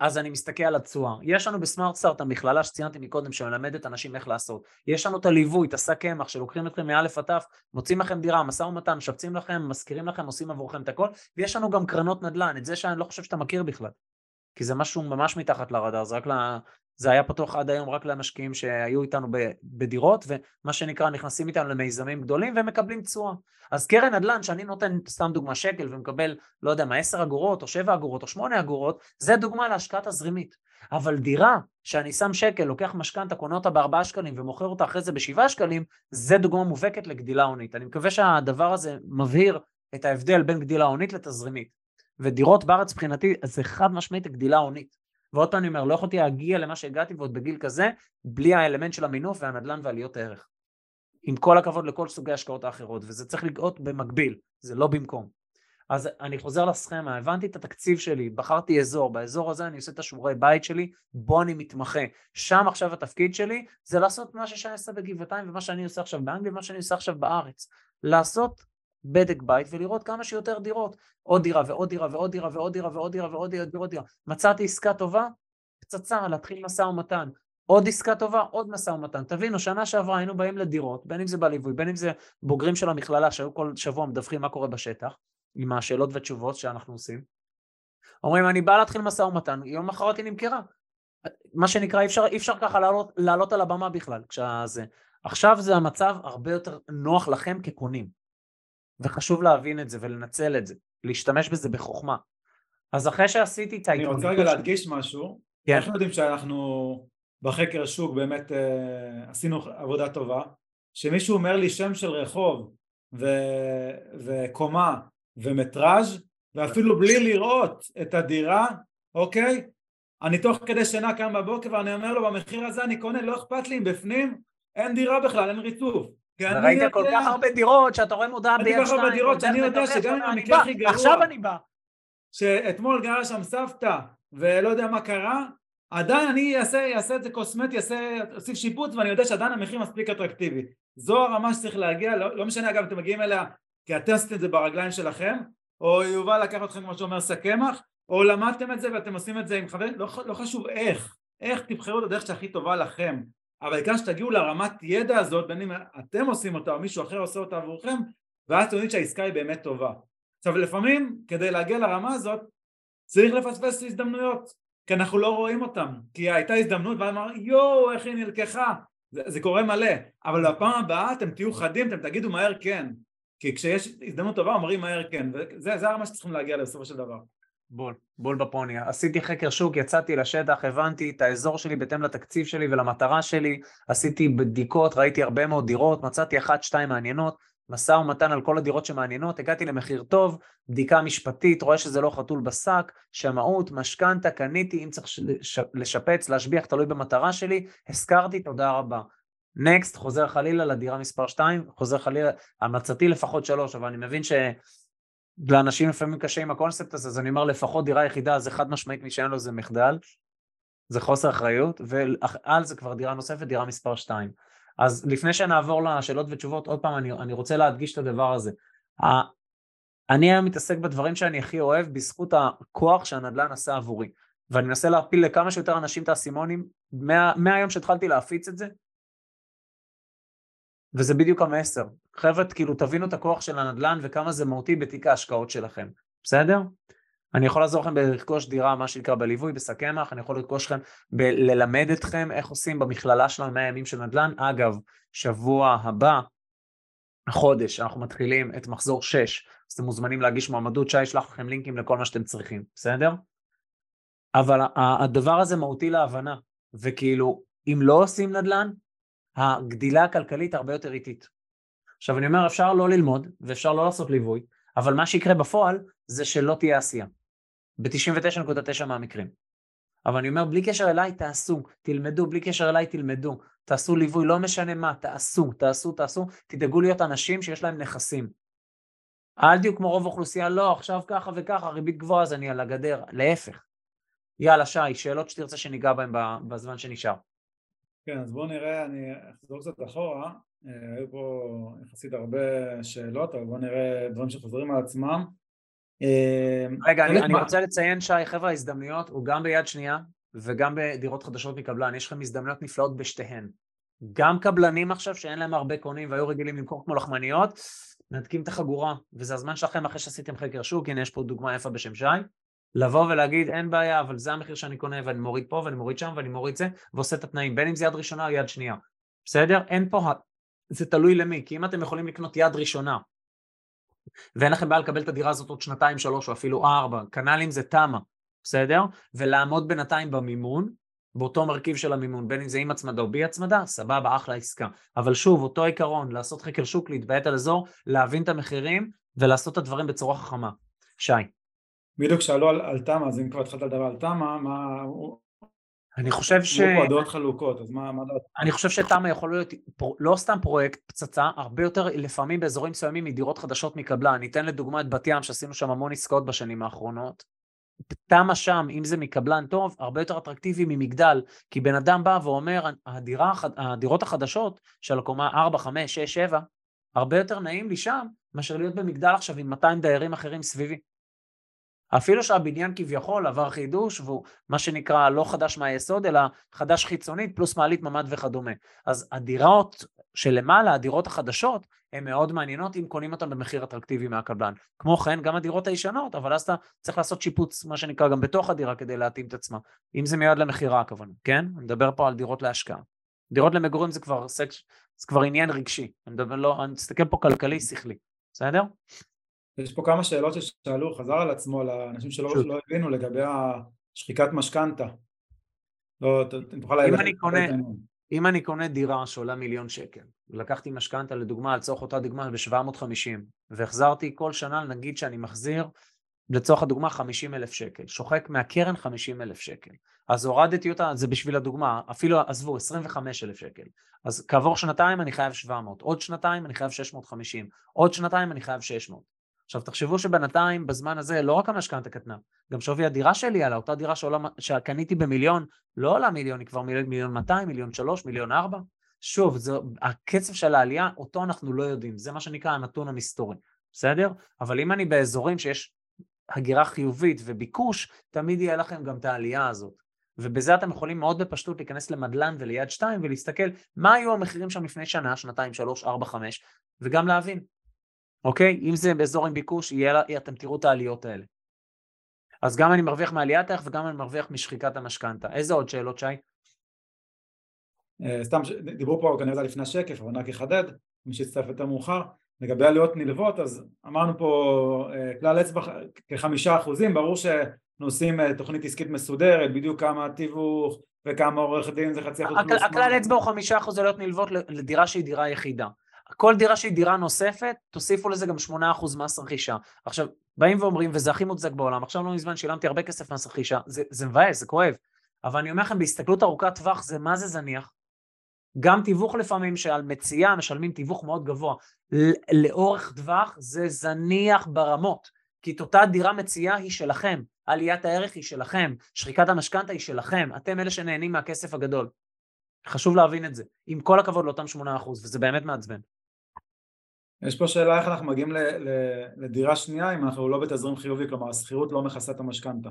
אז אני מסתכל על התשואה. יש לנו בסמארט סטארט המכללה שציינתי מקודם שמלמדת אנשים איך לעשות. יש לנו את הליווי, את השק קמח שלוקחים אתכם מאלף עד תף, מוצאים לכם דירה, משא ומתן, משפצים לכם, מזכירים לכם, עושים עבורכם את הכל, ויש לנו גם קרנות נדל"ן, את זה שאני לא חושב שאתה מכיר בכלל. כי זה משהו ממש מתחת לרדאר, זה רק זה היה פתוח עד היום רק למשקיעים שהיו איתנו בדירות, ומה שנקרא נכנסים איתנו למיזמים גדולים ומקבלים תשואה. אז קרן נדל"ן, שאני נותן סתם דוגמה שקל ומקבל, לא יודע מה, 10 אגורות או 7 אגורות או 8 אגורות, זה דוגמה להשקעה תזרימית. אבל דירה שאני שם שקל, לוקח משכנתה, קונה אותה ב-4 שקלים ומוכר אותה אחרי זה ב-7 שקלים, זה דוגמה מובהקת לגדילה הונית. אני מקווה שהדבר הזה מבהיר את ההבדל בין גדילה הונית לתזרימית. ודירות בארץ מבחינתי זה חד משמעית גדילה הונית. ועוד פעם אני אומר, לא יכולתי להגיע למה שהגעתי ועוד בגיל כזה, בלי האלמנט של המינוף והנדל"ן ועליות הערך. עם כל הכבוד לכל סוגי ההשקעות האחרות, וזה צריך לגאות במקביל, זה לא במקום. אז אני חוזר לסכמה, הבנתי את התקציב שלי, בחרתי אזור, באזור הזה אני עושה את השיעורי בית שלי, בו אני מתמחה. שם עכשיו התפקיד שלי זה לעשות מה ששי עשה בגבעתיים ומה שאני עושה עכשיו באנגליה ומה שאני עושה עכשיו בארץ. לעשות בדק בית ולראות כמה שיותר דירות. עוד דירה ועוד דירה ועוד דירה ועוד דירה ועוד דירה ועוד דירה ועוד דירה. מצאתי עסקה טובה, פצצה, להתחיל משא ומתן. עוד עסקה טובה, עוד משא ומתן. תבינו, שנה שעברה היינו באים לדירות, בין אם זה בליווי, בין אם זה בוגרים של המכללה שהיו כל שבוע מדווחים מה קורה בשטח, עם השאלות ותשובות שאנחנו עושים. אומרים, אני בא להתחיל משא ומתן, יום מחרת היא נמכרה. מה שנקרא, אי אפשר, אי אפשר ככה לעלות, לעלות על הבמה בכלל. כשזה. עכשיו זה המצב הרבה יותר נוח לכם כקונים. וחשוב להבין את זה ולנצל את זה, להשתמש בזה בחוכמה. אז אחרי שעשיתי את ההתמודדות... אני רוצה רגע להדגיש משהו. כן. אנחנו יודעים שאנחנו בחקר שוק באמת אה, עשינו עבודה טובה. שמישהו אומר לי שם של רחוב ו... וקומה ומטראז' ואפילו בלי לראות את הדירה, אוקיי? אני תוך כדי שינה קם בבוקר ואני אומר לו במחיר הזה אני קונה, לא אכפת לי אם בפנים אין דירה בכלל, אין ריצוף. וראית כל כך הרבה דירות שאתה רואה מודעה ביד שתיים. אני כל כך הרבה דירות שאני יודע שגם אם המקרה הכי גרוע, עכשיו אני בא. שאתמול גרה שם סבתא ולא יודע מה קרה, עדיין אני אעשה, אעשה את זה קוסמטי, אעשה, אוסיף שיפוץ ואני יודע שעדיין המחיר מספיק אטרקטיבי. זו הרמה שצריך להגיע, לא, לא משנה אגב אתם מגיעים אליה כי אתם עשיתם את זה ברגליים שלכם, או יובל לקח אתכם כמו שאומר שק קמח, או למדתם את זה ואתם עושים את זה עם חברים, לא, לא חשוב איך, איך תבחרו את הדרך שהכי טובה לכם. אבל העיקר שתגיעו לרמת ידע הזאת, בין אם אתם עושים אותה או מישהו אחר עושה אותה עבורכם, ואז אתם יודעים שהעסקה היא באמת טובה. עכשיו לפעמים כדי להגיע לרמה הזאת צריך לפספס הזדמנויות כי אנחנו לא רואים אותן כי הייתה הזדמנות ואמר יואו איך היא נלקחה. זה, זה קורה מלא. אבל בפעם הבאה אתם תהיו חדים אתם תגידו מהר כן. כי כשיש הזדמנות טובה אומרים מהר כן. וזה הרמה שצריכים להגיע בסופו של דבר בול, בול בפוני. עשיתי חקר שוק, יצאתי לשטח, הבנתי את האזור שלי בהתאם לתקציב שלי ולמטרה שלי, עשיתי בדיקות, ראיתי הרבה מאוד דירות, מצאתי אחת, שתיים מעניינות, משא ומתן על כל הדירות שמעניינות, הגעתי למחיר טוב, בדיקה משפטית, רואה שזה לא חתול בשק, שמאות, משכנתה, קניתי, אם צריך לשפץ, להשביח, תלוי במטרה שלי, הזכרתי, תודה רבה. נקסט, חוזר חלילה לדירה מספר 2, חוזר חלילה, המלצתי לפחות 3, אבל אני מבין ש... לאנשים לפעמים קשה עם הקונספט הזה, אז אני אומר לפחות דירה יחידה, זה חד משמעית מי שאין לו זה מחדל, זה חוסר אחריות, ועל זה כבר דירה נוספת, דירה מספר 2. אז לפני שנעבור לשאלות ותשובות, עוד פעם אני, אני רוצה להדגיש את הדבר הזה. אני היום מתעסק בדברים שאני הכי אוהב בזכות הכוח שהנדל"ן עשה עבורי. ואני מנסה להפיל לכמה שיותר אנשים את האסימונים, מה, מהיום שהתחלתי להפיץ את זה, וזה בדיוק המסר. חבר'ה, כאילו תבינו את הכוח של הנדל"ן וכמה זה מהותי בתיק ההשקעות שלכם, בסדר? אני יכול לעזור לכם ברכוש דירה, מה שנקרא בליווי, בסכמח, אני יכול לרכוש לכם, ללמד אתכם איך עושים במכללה שלנו 100 ימים של נדל"ן. אגב, שבוע הבא, החודש, אנחנו מתחילים את מחזור 6, אז אתם מוזמנים להגיש מועמדות, שי ישלח לכם לינקים לכל מה שאתם צריכים, בסדר? אבל הדבר הזה מהותי להבנה, וכאילו, אם לא עושים נדל"ן, הגדילה הכלכלית הרבה יותר איטית. עכשיו אני אומר, אפשר לא ללמוד, ואפשר לא לעשות ליווי, אבל מה שיקרה בפועל זה שלא תהיה עשייה. ב-99.9 מהמקרים. אבל אני אומר, בלי קשר אליי, תעשו, תלמדו, בלי קשר אליי, תלמדו, תעשו ליווי, לא משנה מה, תעשו, תעשו, תעשו, תדאגו להיות אנשים שיש להם נכסים. אל תהיו כמו רוב האוכלוסייה, לא, עכשיו ככה וככה, ריבית גבוהה, אז אני על הגדר, להפך. יאללה, שי, שאלות שתרצה שניגע בהן בזמן שנשאר. כן, אז בואו נראה, אני אחזור קצת אחורה, אה, היו פה יחסית הרבה שאלות, אבל בואו נראה דברים שחוזרים על עצמם. אה, רגע, אני, אני רוצה לציין, שי, חבר'ה, ההזדמנויות הוא גם ביד שנייה וגם בדירות חדשות מקבלן, יש לכם הזדמנויות נפלאות בשתיהן. גם קבלנים עכשיו שאין להם הרבה קונים והיו רגילים למכור כמו לחמניות, מנתקים את החגורה, וזה הזמן שלכם אחרי שעשיתם חקר שוק, הנה יש פה דוגמה יפה בשם שי, לבוא ולהגיד אין בעיה, אבל זה המחיר שאני קונה ואני מוריד פה ואני מוריד שם ואני מוריד זה, ועושה את התנאים, בין אם זה יד ראשונה או יד שנייה. בסדר? אין פה, זה תלוי למי, כי אם אתם יכולים לקנות יד ראשונה ואין לכם בעיה לקבל את הדירה הזאת עוד שנתיים, שלוש או אפילו ארבע, כנ"ל אם זה תמה, בסדר? ולעמוד בינתיים במימון, באותו מרכיב של המימון, בין אם זה עם הצמדה או בלי הצמדה, סבבה, אחלה עסקה. אבל שוב, אותו עיקרון, לעשות חקר שוק, להתביית על אזור, להבין את המחירים ולעשות את הדברים בצורה חכמה. שי. בדיוק שאלו על, על תמה, אז אם כבר התחלת לדבר על תמה, מה... אני חושב ש... פה הדעות חלוקות, אז מה, מה דעת? אני חושב שתמה יכול להיות לא סתם פרויקט פצצה, הרבה יותר לפעמים באזורים מסוימים מדירות חדשות מקבלה. אני אתן לדוגמה את בת ים, שעשינו שם המון עסקאות בשנים האחרונות. תמה שם, אם זה מקבלן טוב, הרבה יותר אטרקטיבי ממגדל, כי בן אדם בא ואומר, הדירה, הדירות החדשות של הקומה 4, 5, 6, 7, הרבה יותר נעים לי שם, מאשר להיות במגדל עכשיו עם 200 דיירים אחרים סביבי. אפילו שהבניין כביכול עבר חידוש והוא מה שנקרא לא חדש מהיסוד אלא חדש חיצונית פלוס מעלית ממ"ד וכדומה. אז הדירות שלמעלה, הדירות החדשות, הן מאוד מעניינות אם קונים אותן במחיר אטרקטיבי מהקבלן. כמו כן גם הדירות הישנות, אבל אז אתה צריך לעשות שיפוץ מה שנקרא גם בתוך הדירה כדי להתאים את עצמה. אם זה מיועד למכירה הכוונה, כן? אני מדבר פה על דירות להשקעה. דירות למגורים זה כבר סקס, זה כבר עניין רגשי. אני מדבר, לא, אני מסתכל פה כלכלי שכלי, בסדר? יש פה כמה שאלות ששאלו, חזר על עצמו לאנשים שלא לא הבינו לגבי השחיקת משכנתה. לא, תוכל. אם, אני קונה, אם אני קונה דירה שעולה מיליון שקל, ולקחתי משכנתה לדוגמה, לצורך אותה דוגמה ב-750, והחזרתי כל שנה, נגיד שאני מחזיר לצורך הדוגמה 50 אלף שקל, שוחק מהקרן 50 אלף שקל. אז הורדתי אותה, זה בשביל הדוגמה, אפילו עזבו 25 אלף שקל. אז כעבור שנתיים אני חייב 700, עוד שנתיים אני חייב 650, עוד שנתיים אני חייב 600. עכשיו תחשבו שבינתיים בזמן הזה לא רק המשכנתה קטנה, גם שווי הדירה שלי עלה, אותה דירה שעולה, שקניתי במיליון לא עולה מיליון, היא כבר מיליון, מיליון 200, מיליון 3, מיליון 4. שוב, זה, הקצב של העלייה, אותו אנחנו לא יודעים, זה מה שנקרא הנתון המסתורי, בסדר? אבל אם אני באזורים שיש הגירה חיובית וביקוש, תמיד יהיה לכם גם את העלייה הזאת. ובזה אתם יכולים מאוד בפשטות להיכנס למדלן וליד שתיים ולהסתכל מה היו המחירים שם לפני שנה, שנתיים, שלוש, ארבע, חמש, וגם להבין אוקיי? אם זה באזור עם ביקוש, יהיה, אתם תראו את העליות האלה. אז גם אני מרוויח מעליית הערך וגם אני מרוויח משחיקת המשכנתה. איזה עוד שאלות, שי? אה, סתם, דיברו פה כנראה לפני השקף, אבל רק אחדד, מי שהצטרף יותר מאוחר, לגבי עלויות נלוות, אז אמרנו פה אה, כלל אצבע כחמישה אחוזים, ברור שאנחנו עושים אה, תוכנית עסקית מסודרת, בדיוק כמה תיווך וכמה עורך דין זה חצי אחוז. הכלל אצבע הוא חמישה אחוז עלויות נלוות לדירה שהיא דירה יחידה. כל דירה שהיא דירה נוספת, תוסיפו לזה גם 8% מס רכישה. עכשיו, באים ואומרים, וזה הכי מוצדק בעולם, עכשיו לא מזמן שילמתי הרבה כסף מס רכישה, זה, זה מבאס, זה כואב, אבל אני אומר לכם, בהסתכלות ארוכת טווח זה מה זה זניח. גם תיווך לפעמים שעל מציאה משלמים תיווך מאוד גבוה, לאורך טווח זה זניח ברמות, כי את אותה דירה מציאה היא שלכם, עליית הערך היא שלכם, שחיקת המשכנתה היא שלכם, אתם אלה שנהנים מהכסף הגדול. חשוב להבין את זה, עם כל הכבוד לאותם 8%, וזה באמת מעצבן. יש פה שאלה איך אנחנו מגיעים לדירה שנייה אם אנחנו לא בתזרים חיובי, כלומר השכירות לא מכסה את המשכנתה.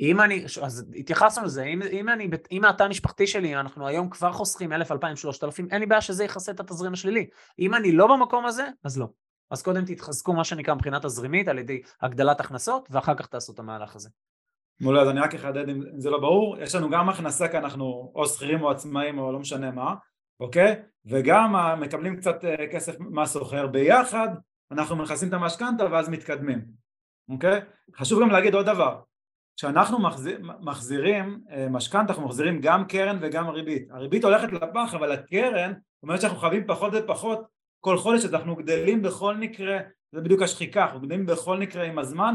אם אני, אז התייחסנו לזה, אם, אם אני, אם התא המשפחתי שלי, אנחנו היום כבר חוסכים 1,000, 2,000, 3,000, אין לי בעיה שזה יכסה את התזרים השלילי. אם אני לא במקום הזה, אז לא. אז קודם תתחזקו מה שנקרא מבחינה תזרימית על ידי הגדלת הכנסות, ואחר כך תעשו את המהלך הזה. מעולה, אז אני רק אחדד אם זה לא ברור, יש לנו גם הכנסה כי אנחנו או שכירים או עצמאים או לא משנה מה, אוקיי? וגם מקבלים קצת אה, כסף מהסוחר ביחד, אנחנו מכסים את המשכנתה ואז מתקדמים, אוקיי? חשוב גם להגיד עוד דבר, כשאנחנו מחזיר, מחזירים אה, משכנתה אנחנו מחזירים גם קרן וגם ריבית, הריבית הולכת לפח אבל הקרן אומרת שאנחנו חייבים פחות ופחות כל חודש אז אנחנו גדלים בכל מקרה, זה בדיוק השחיקה, אנחנו גדלים בכל מקרה עם הזמן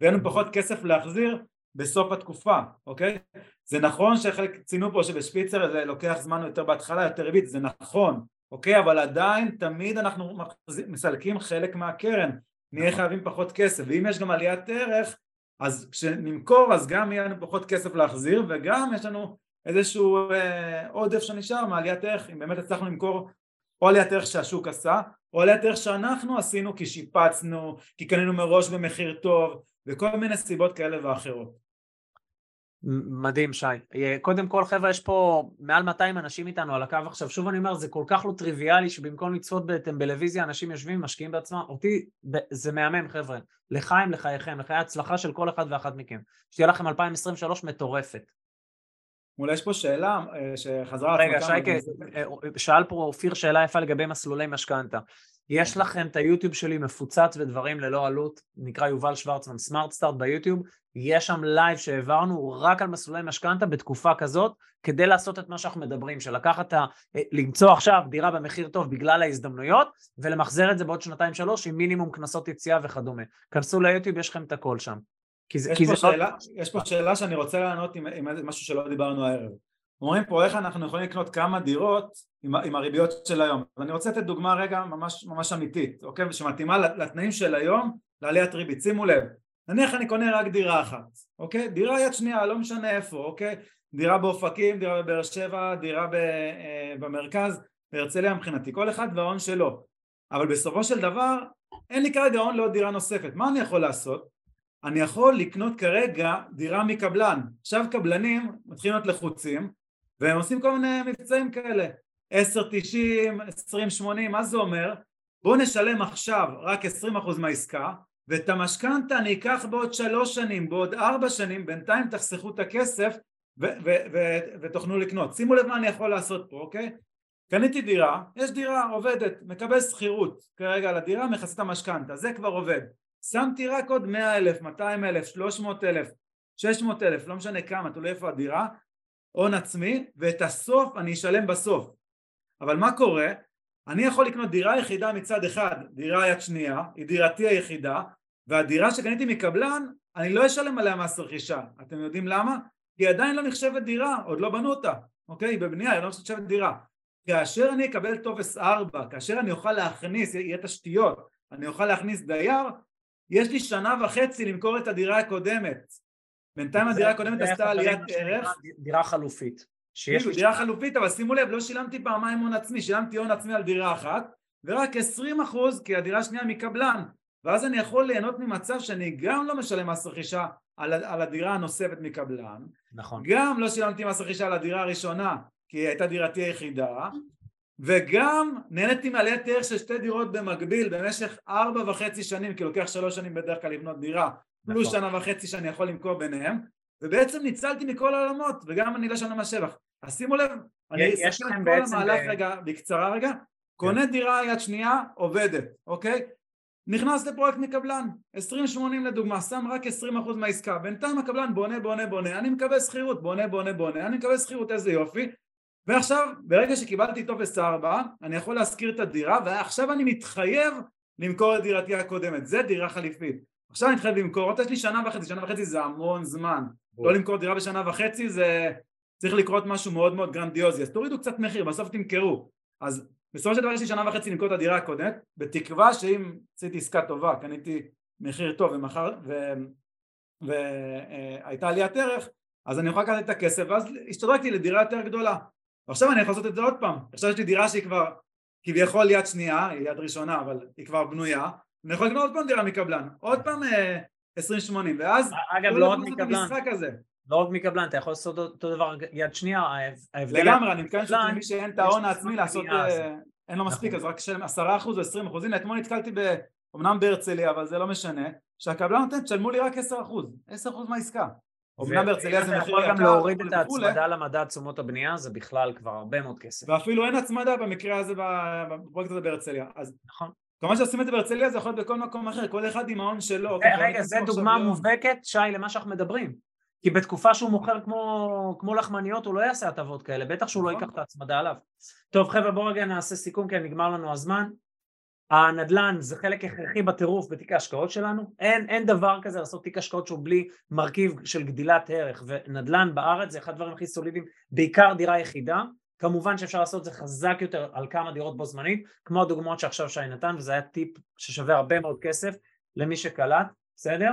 ואין לנו פחות כסף להחזיר בסוף התקופה, אוקיי? זה נכון שחלק ציינו פה שבשפיצר זה לוקח זמן יותר בהתחלה, יותר ריבית, זה נכון, אוקיי? אבל עדיין תמיד אנחנו מסלקים חלק מהקרן, נהיה נכון. חייבים פחות כסף, ואם יש גם עליית ערך, אז כשנמכור אז גם יהיה לנו פחות כסף להחזיר, וגם יש לנו איזשהו אה, עודף שנשאר מעליית ערך, אם באמת הצלחנו למכור או עליית ערך שהשוק עשה, או עליית ערך שאנחנו עשינו כי שיפצנו, כי קנינו מראש במחיר טוב, וכל מיני סיבות כאלה ואחרות. מדהים שי. אה, קודם כל חבר'ה יש פה מעל 200 אנשים איתנו על הקו עכשיו, שוב אני אומר זה כל כך לא טריוויאלי שבמקום לצפות בטלוויזיה אנשים יושבים משקיעים בעצמם, אותי זה מהמם חבר'ה, לחיים לחייכם, לחיי הצלחה של כל אחד ואחת מכם, שתהיה לכם 2023 מטורפת. אולי יש פה שאלה אה, שחזרה רגע שייקה, אה, שאל פה אופיר שאלה יפה לגבי מסלולי משכנתה יש לכם את היוטיוב שלי מפוצץ ודברים ללא עלות, נקרא יובל שוורצמן Smart Start ביוטיוב, יש שם לייב שהעברנו רק על מסלולי משכנתה בתקופה כזאת, כדי לעשות את מה שאנחנו מדברים, של לקחת, ה... למצוא עכשיו דירה במחיר טוב בגלל ההזדמנויות, ולמחזר את זה בעוד שנתיים שלוש עם מינימום קנסות יציאה וכדומה. כנסו ליוטיוב, יש לכם את הכל שם. כי זה, יש, כי פה זה לא- שאלה, לא... יש פה שאלה שאני רוצה לענות עם, עם משהו שלא דיברנו הערב. אומרים פה איך אנחנו יכולים לקנות כמה דירות עם, עם הריביות של היום. ואני רוצה לתת דוגמה רגע ממש, ממש אמיתית, אוקיי? שמתאימה לתנאים של היום לעליית ריבית. שימו לב, נניח אני קונה רק דירה אחת, אוקיי? דירה יד שנייה, לא משנה איפה, אוקיי? דירה באופקים, דירה בבאר שבע, דירה ב, אה, במרכז, בהרצליה מבחינתי, כל אחד וההון שלו. אבל בסופו של דבר אין לי כרגע הון לעוד דירה נוספת. מה אני יכול לעשות? אני יכול לקנות כרגע דירה מקבלן. עכשיו קבלנים מתחילים להיות לחוצים והם עושים כל מיני מבצעים כאלה 10-90, 20-80, מה זה אומר? בואו נשלם עכשיו רק 20% מהעסקה ואת המשכנתה אני אקח בעוד שלוש שנים, בעוד ארבע שנים, בינתיים תחסכו את הכסף ותוכלו לקנות. שימו לב מה אני יכול לעשות פה, אוקיי? קניתי דירה, יש דירה עובדת, מקבל שכירות כרגע על הדירה, מכסה את המשכנתה, זה כבר עובד. שמתי רק עוד 100 אלף, 200 אלף, 300 אלף, 600 אלף, לא משנה כמה, תלוי איפה הדירה, הון עצמי, ואת הסוף אני אשלם בסוף. אבל מה קורה? אני יכול לקנות דירה יחידה מצד אחד, דירה יד שנייה, היא דירתי היחידה, והדירה שקניתי מקבלן, אני לא אשלם עליה מס רכישה. אתם יודעים למה? כי היא עדיין לא נחשבת דירה, עוד לא בנו אותה, אוקיי? היא בבנייה, היא לא נחשבת דירה. כאשר אני אקבל טופס 4, כאשר אני אוכל להכניס, יהיה תשתיות, אני אוכל להכניס דייר, יש לי שנה וחצי למכור את הדירה הקודמת. בינתיים הדירה הקודמת עשתה עליית ערך. דירה חלופית. שיש לי דירה חלופית, אבל שימו לב, לא שילמתי פעמיים הון עצמי, שילמתי הון עצמי על דירה אחת, ורק 20 אחוז כי הדירה השנייה מקבלן, ואז אני יכול ליהנות ממצב שאני גם לא משלם מס רכישה על, על הדירה הנוספת מקבלן, נכון. גם לא שילמתי מס רכישה על הדירה הראשונה כי היא הייתה דירתי היחידה, וגם נהניתי מעליית ערך של שתי דירות במקביל במשך ארבע וחצי שנים, כי לוקח שלוש שנים בדרך כלל לבנות דירה, פלוס נכון. שנה וחצי שאני יכול למכור ביניהם, ובעצם ניצלתי מכל העולמות, וגם אני לא שנה מהשבח. אז שימו לב, אני לכם על כל המהלך ב- רגע, בקצרה רגע, קונה דירה יד שנייה, עובדת, אוקיי? נכנס לפרויקט מקבלן, 20-80 לדוגמה, שם רק 20% מהעסקה, בינתיים הקבלן בונה בונה בונה, אני מקבל שכירות, בונה בונה בונה, אני מקבל שכירות איזה יופי, ועכשיו ברגע שקיבלתי טופס 4 אני יכול להשכיר את הדירה ועכשיו אני מתחייב למכור את דירתי הקודמת, זה דירה חליפית, עכשיו אני מתחייב למכור אותה, יש לי שנה וחצי, שנה וחצי זה המון זמן, לא למכור דירה בשנה וחצי זה צריך לקרות משהו מאוד מאוד גרנדיוזי, אז תורידו קצת מחיר, בסוף תמכרו, אז בסופו של דבר יש לי שנה וחצי למכור את הדירה הקודמת, בתקווה שאם עשיתי עסקה טובה, קניתי מחיר טוב ומחר, והייתה עליית ערך, אז אני יכול לקחת את הכסף ואז השתדרגתי לדירה יותר גדולה. ועכשיו אני יכול לעשות את זה עוד פעם, עכשיו יש לי דירה שהיא כבר כביכול יד שנייה, היא יד ראשונה אבל היא כבר בנויה, אני יכול לקנות עוד פעם דירה מקבלן, עוד פעם אה, 20-80 ואז אגב, לא רק מקבלן. לא רק מקבלן, אתה יכול לעשות אותו דבר יד שנייה, ההב- ההבדל... לגמרי, אני מתכוון מקבלן, שמי שאין את ההון העצמי לעשות, אה, אין לו מספיק נכון. אז רק תשלם עשרה אחוז או עשרים אחוז, הנה אתמול נתקלתי ב... אמנם בהרצליה אבל זה לא משנה, שהקבלן נותן תשלמו לי רק עשר אחוז, עשר אחוז מהעסקה, אמנם בהרצליה זה אתה מחיר יכול יקר גם להוריד את ההצמדה למדד תשומות הבנייה, זה בכלל כבר הרבה מאוד כסף. ואפילו אין הצמדה במקרה הזה בפרויקט הזה בהרצליה, נכון. כמובן שעושים את זה בהרצליה זה יכול להיות בכל מקום אחר, כל אחד עם ההון שלו. רגע, אוקיי, רגע, זו דוגמה לא- מובהקת, שי, למה שאנחנו מדברים. כי בתקופה שהוא מוכר כמו, כמו לחמניות, הוא לא יעשה הטבות כאלה, בטח שהוא לא נכון. ייקח את ההצמדה עליו. טוב, חבר'ה, בואו רגע נעשה סיכום, כי נגמר לנו הזמן. הנדל"ן זה חלק הכרחי בטירוף בתיק ההשקעות שלנו. אין, אין דבר כזה לעשות תיק השקעות שהוא בלי מרכיב של גדילת ערך, ונדל"ן בארץ זה אחד הדברים הכי סולידיים, בעיקר דירה יחידה. כמובן שאפשר לעשות את זה חזק יותר על כמה דירות בו זמנית, כמו הדוגמאות שעכשיו שי נתן, וזה היה טיפ ששווה הרבה מאוד כסף למי שקלט, בסדר?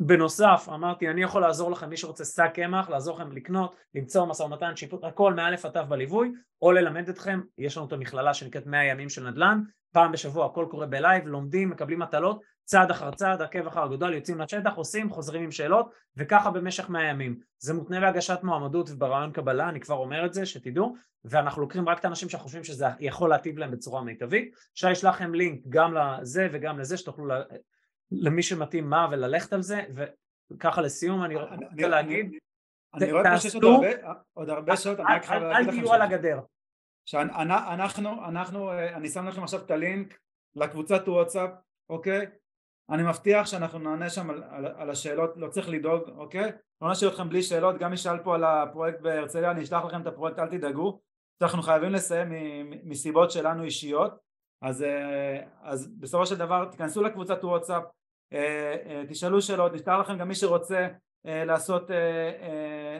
בנוסף אמרתי אני יכול לעזור לכם מי שרוצה שק קמח לעזור לכם לקנות למצוא משא ומתן שיפוט הכל מאלף עד תו בליווי או ללמד אתכם יש לנו את המכללה שנקראת 100 ימים של נדל"ן פעם בשבוע הכל קורה בלייב לומדים מקבלים מטלות צעד אחר צעד עקב אחר אגודל יוצאים לשטח עושים חוזרים עם שאלות וככה במשך 100 ימים זה מותנה בהגשת מועמדות וברעיון קבלה אני כבר אומר את זה שתדעו ואנחנו לוקחים רק את האנשים שאנחנו חושבים שזה יכול להטיב להם בצורה מיטבית שי ישלח לכם לינק גם לזה וגם לזה שתוכלו. למי שמתאים מה וללכת על זה וככה לסיום אני רוצה להגיד אני רואה פה שיש עוד תעשו- הרבה- עוד הרבה שעות, אני אל- רק חייב אל- להגיד אל לכם תהיו ש- על הגדר שאנחנו, אנחנו, אה, אני שם לכם עכשיו את הלינק לקבוצת וואטסאפ, אוקיי? אני מבטיח שאנחנו נענה שם על, על, על השאלות, לא צריך לדאוג, אוקיי? לא נשאיר אתכם בלי שאלות, גם מי שאל פה על הפרויקט בהרצליה, אני אשלח לכם את הפרויקט, אל תדאגו. אנחנו חייבים לסיים מסיבות שלנו אישיות, אז, אה, אז בסופו של דבר תיכנסו לקבוצת וואטסאפ, אה, אה, תשאלו שאלות, נשלח לכם גם מי שרוצה לעשות,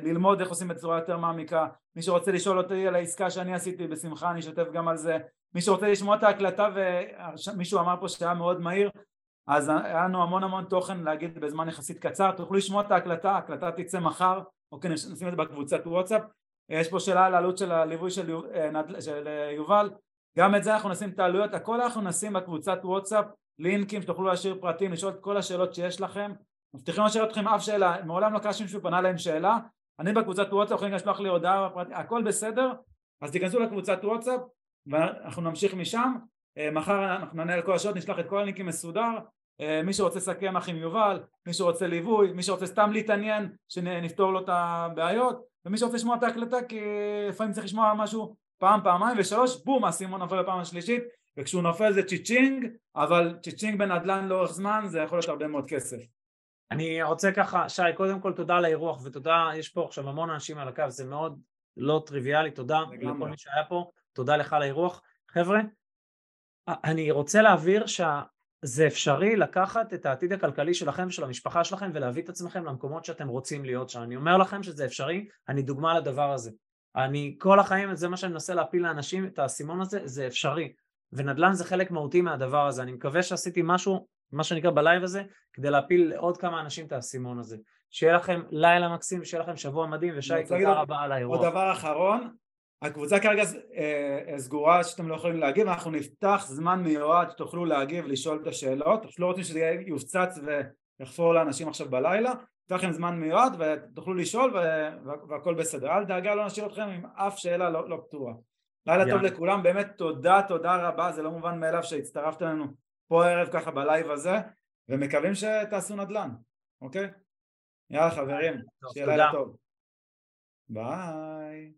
ללמוד איך עושים בצורה יותר מעמיקה, מי שרוצה לשאול אותי על העסקה שאני עשיתי בשמחה אני אשתף גם על זה, מי שרוצה לשמוע את ההקלטה ומישהו אמר פה שהיה מאוד מהיר אז היה לנו המון המון תוכן להגיד בזמן יחסית קצר, תוכלו לשמוע את ההקלטה, ההקלטה תצא מחר, אוקיי נשים את זה בקבוצת וואטסאפ, יש פה שאלה על העלות של הליווי של, יובל, גם את זה אנחנו נשים את העלויות, הכל אנחנו נשים בקבוצת וואטסאפ, לינקים שתוכלו להשאיר פרטים, לשאול את כל השאלות שיש לכם, מבטיחים לשאול אתכם אף שאלה, מעולם לא קרה שמישהו פנה להם שאלה, אני בקבוצת וואטסאפ יכולים לשלוח לי הודעה בפרטים, הכל בסדר, אז תיכנסו לקבוצת וואטסאפ ואנחנו נמשיך משם, אה, מחר אנחנו נענה על כל השאלות, נשלח את כל הלינקים מסודר, אה, מי שרוצה שק קמח עם יובל, מי שרוצה ליווי, מי שרוצה סתם להתעניין שנפתור לו את הבעיות ומי שרוצה לשמוע את ההקלטה כי לפעמים צריך לשמוע משהו פעם, פעמיים ושלוש, בום, האסימון נופל בפעם השלישית וכשהוא נופל זה צ'יצ'ינג אבל צ'יצ'ינג בנדל"ן לאורך זמן זה יכול להיות הרבה מאוד כסף. אני רוצה ככה שי קודם כל תודה על האירוח ותודה יש פה עכשיו המון אנשים על הקו זה מאוד לא טריוויאלי תודה. לכל מי שהיה פה תודה לך על האירוח. חבר'ה אני רוצה להבהיר שזה אפשרי לקחת את העתיד הכלכלי שלכם ושל המשפחה שלכם ולהביא את עצמכם למקומות שאתם רוצים להיות שם. אני אומר לכם שזה אפשרי אני דוגמה לדבר הזה אני כל החיים זה מה שאני מנסה להפיל לאנשים את האסימון הזה זה אפשרי. ונדל"ן זה חלק מהותי מהדבר הזה. אני מקווה שעשיתי משהו מה שנקרא בלייב הזה כדי להפיל לעוד כמה אנשים את האסימון הזה. שיהיה לכם לילה מקסים ושיהיה לכם שבוע מדהים ושי תודה עוד- רבה על עוד האירוח. דבר אחרון. הקבוצה כרגע אה, אה, סגורה שאתם לא יכולים להגיב. אנחנו נפתח זמן מיועד שתוכלו להגיב לשאול את השאלות. אנחנו לא רוצים שזה יופצץ ויחפור לאנשים עכשיו בלילה נפתח לכם זמן מיועד ותוכלו לשאול והכל בסדר אל דאגה לא נשאיר אתכם עם אף שאלה לא, לא פתורה לילה טוב. לכולם, באמת תודה, תודה רבה, זה לא מובן מאליו שהצטרפתם אלינו פה הערב ככה בלייב הזה, ומקווים שתעשו נדל"ן, אוקיי? יאללה חברים, שיהיה. לילה טוב. ביי.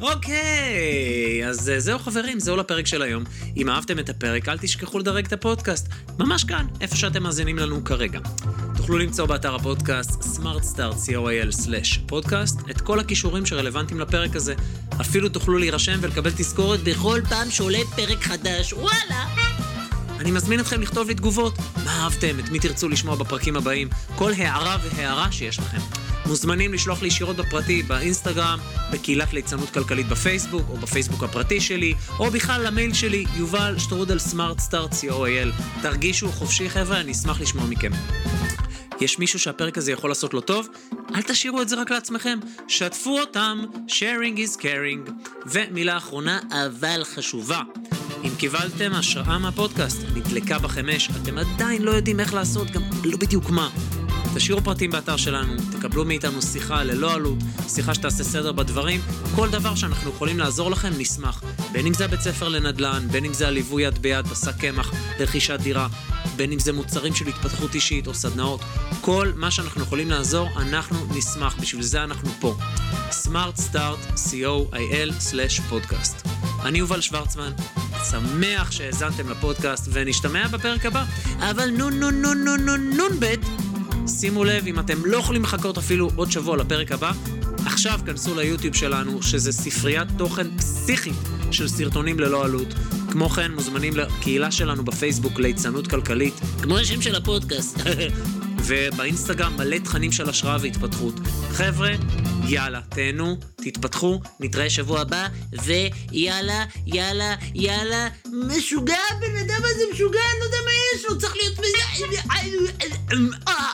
אוקיי, אז אה, זהו חברים, זהו לפרק של היום. אם אהבתם את הפרק, אל תשכחו לדרג את הפודקאסט, ממש כאן, איפה שאתם מאזינים לנו כרגע. תוכלו למצוא באתר הפודקאסט smartstart.co.il/פודקאסט את כל הכישורים שרלוונטיים לפרק הזה. אפילו תוכלו להירשם ולקבל תזכורת בכל פעם שעולה פרק חדש, וואלה! אני מזמין אתכם לכתוב לי תגובות. מה אהבתם? את מי תרצו לשמוע בפרקים הבאים? כל הערה והערה שיש לכם. מוזמנים לשלוח לי ישירות בפרטי, באינסטגרם, בקהילת ליצנות כלכלית בפייסבוק, או בפייסבוק הפרטי שלי, או בכלל למייל שלי, יובל שטרודל סמארט סטארט co.il. תרגישו חופשי חבר'ה, אני אשמח לשמוע מכם. יש מישהו שהפרק הזה יכול לעשות לו טוב? אל תשאירו את זה רק לעצמכם, שתפו אותם, sharing is caring. ומילה אחרונה, אבל חשובה. אם קיבלתם השראה מהפודקאסט, נדלקה בכם אש, אתם עדיין לא יודעים איך לעשות, גם לא בדיוק מה. תשאירו פרטים באתר שלנו, תקבלו מאיתנו שיחה ללא עלות, שיחה שתעשה סדר בדברים, כל דבר שאנחנו יכולים לעזור לכם, נשמח. בין אם זה הבית ספר לנדל"ן, בין אם זה הליווי יד ביד בשק קמח לרכישת דירה, בין אם זה מוצרים של התפתחות אישית או סדנאות, כל מה שאנחנו יכולים לעזור, אנחנו נשמח, בשביל זה אנחנו פה. Smart Start, co.il/פודקאסט. אני יובל שוורצמן, שמח שהאזנתם לפודקאסט, ונשתמע בפרק הבא. אבל נון נון נון נון נון נון בית. שימו לב, אם אתם לא יכולים לחכות אפילו עוד שבוע לפרק הבא, עכשיו כנסו ליוטיוב שלנו, שזה ספריית תוכן פסיכית של סרטונים ללא עלות. כמו כן, מוזמנים לקהילה שלנו בפייסבוק ליצנות כלכלית, כמו השם של הפודקאסט. ובאינסטגרם מלא תכנים של השראה והתפתחות. חבר'ה, יאללה, תהנו, תתפתחו, נתראה שבוע הבא, ויאללה, יאללה, יאללה, משוגע, הבן אדם הזה משוגע, אני לא יודע מה יש לו, צריך להיות... אה,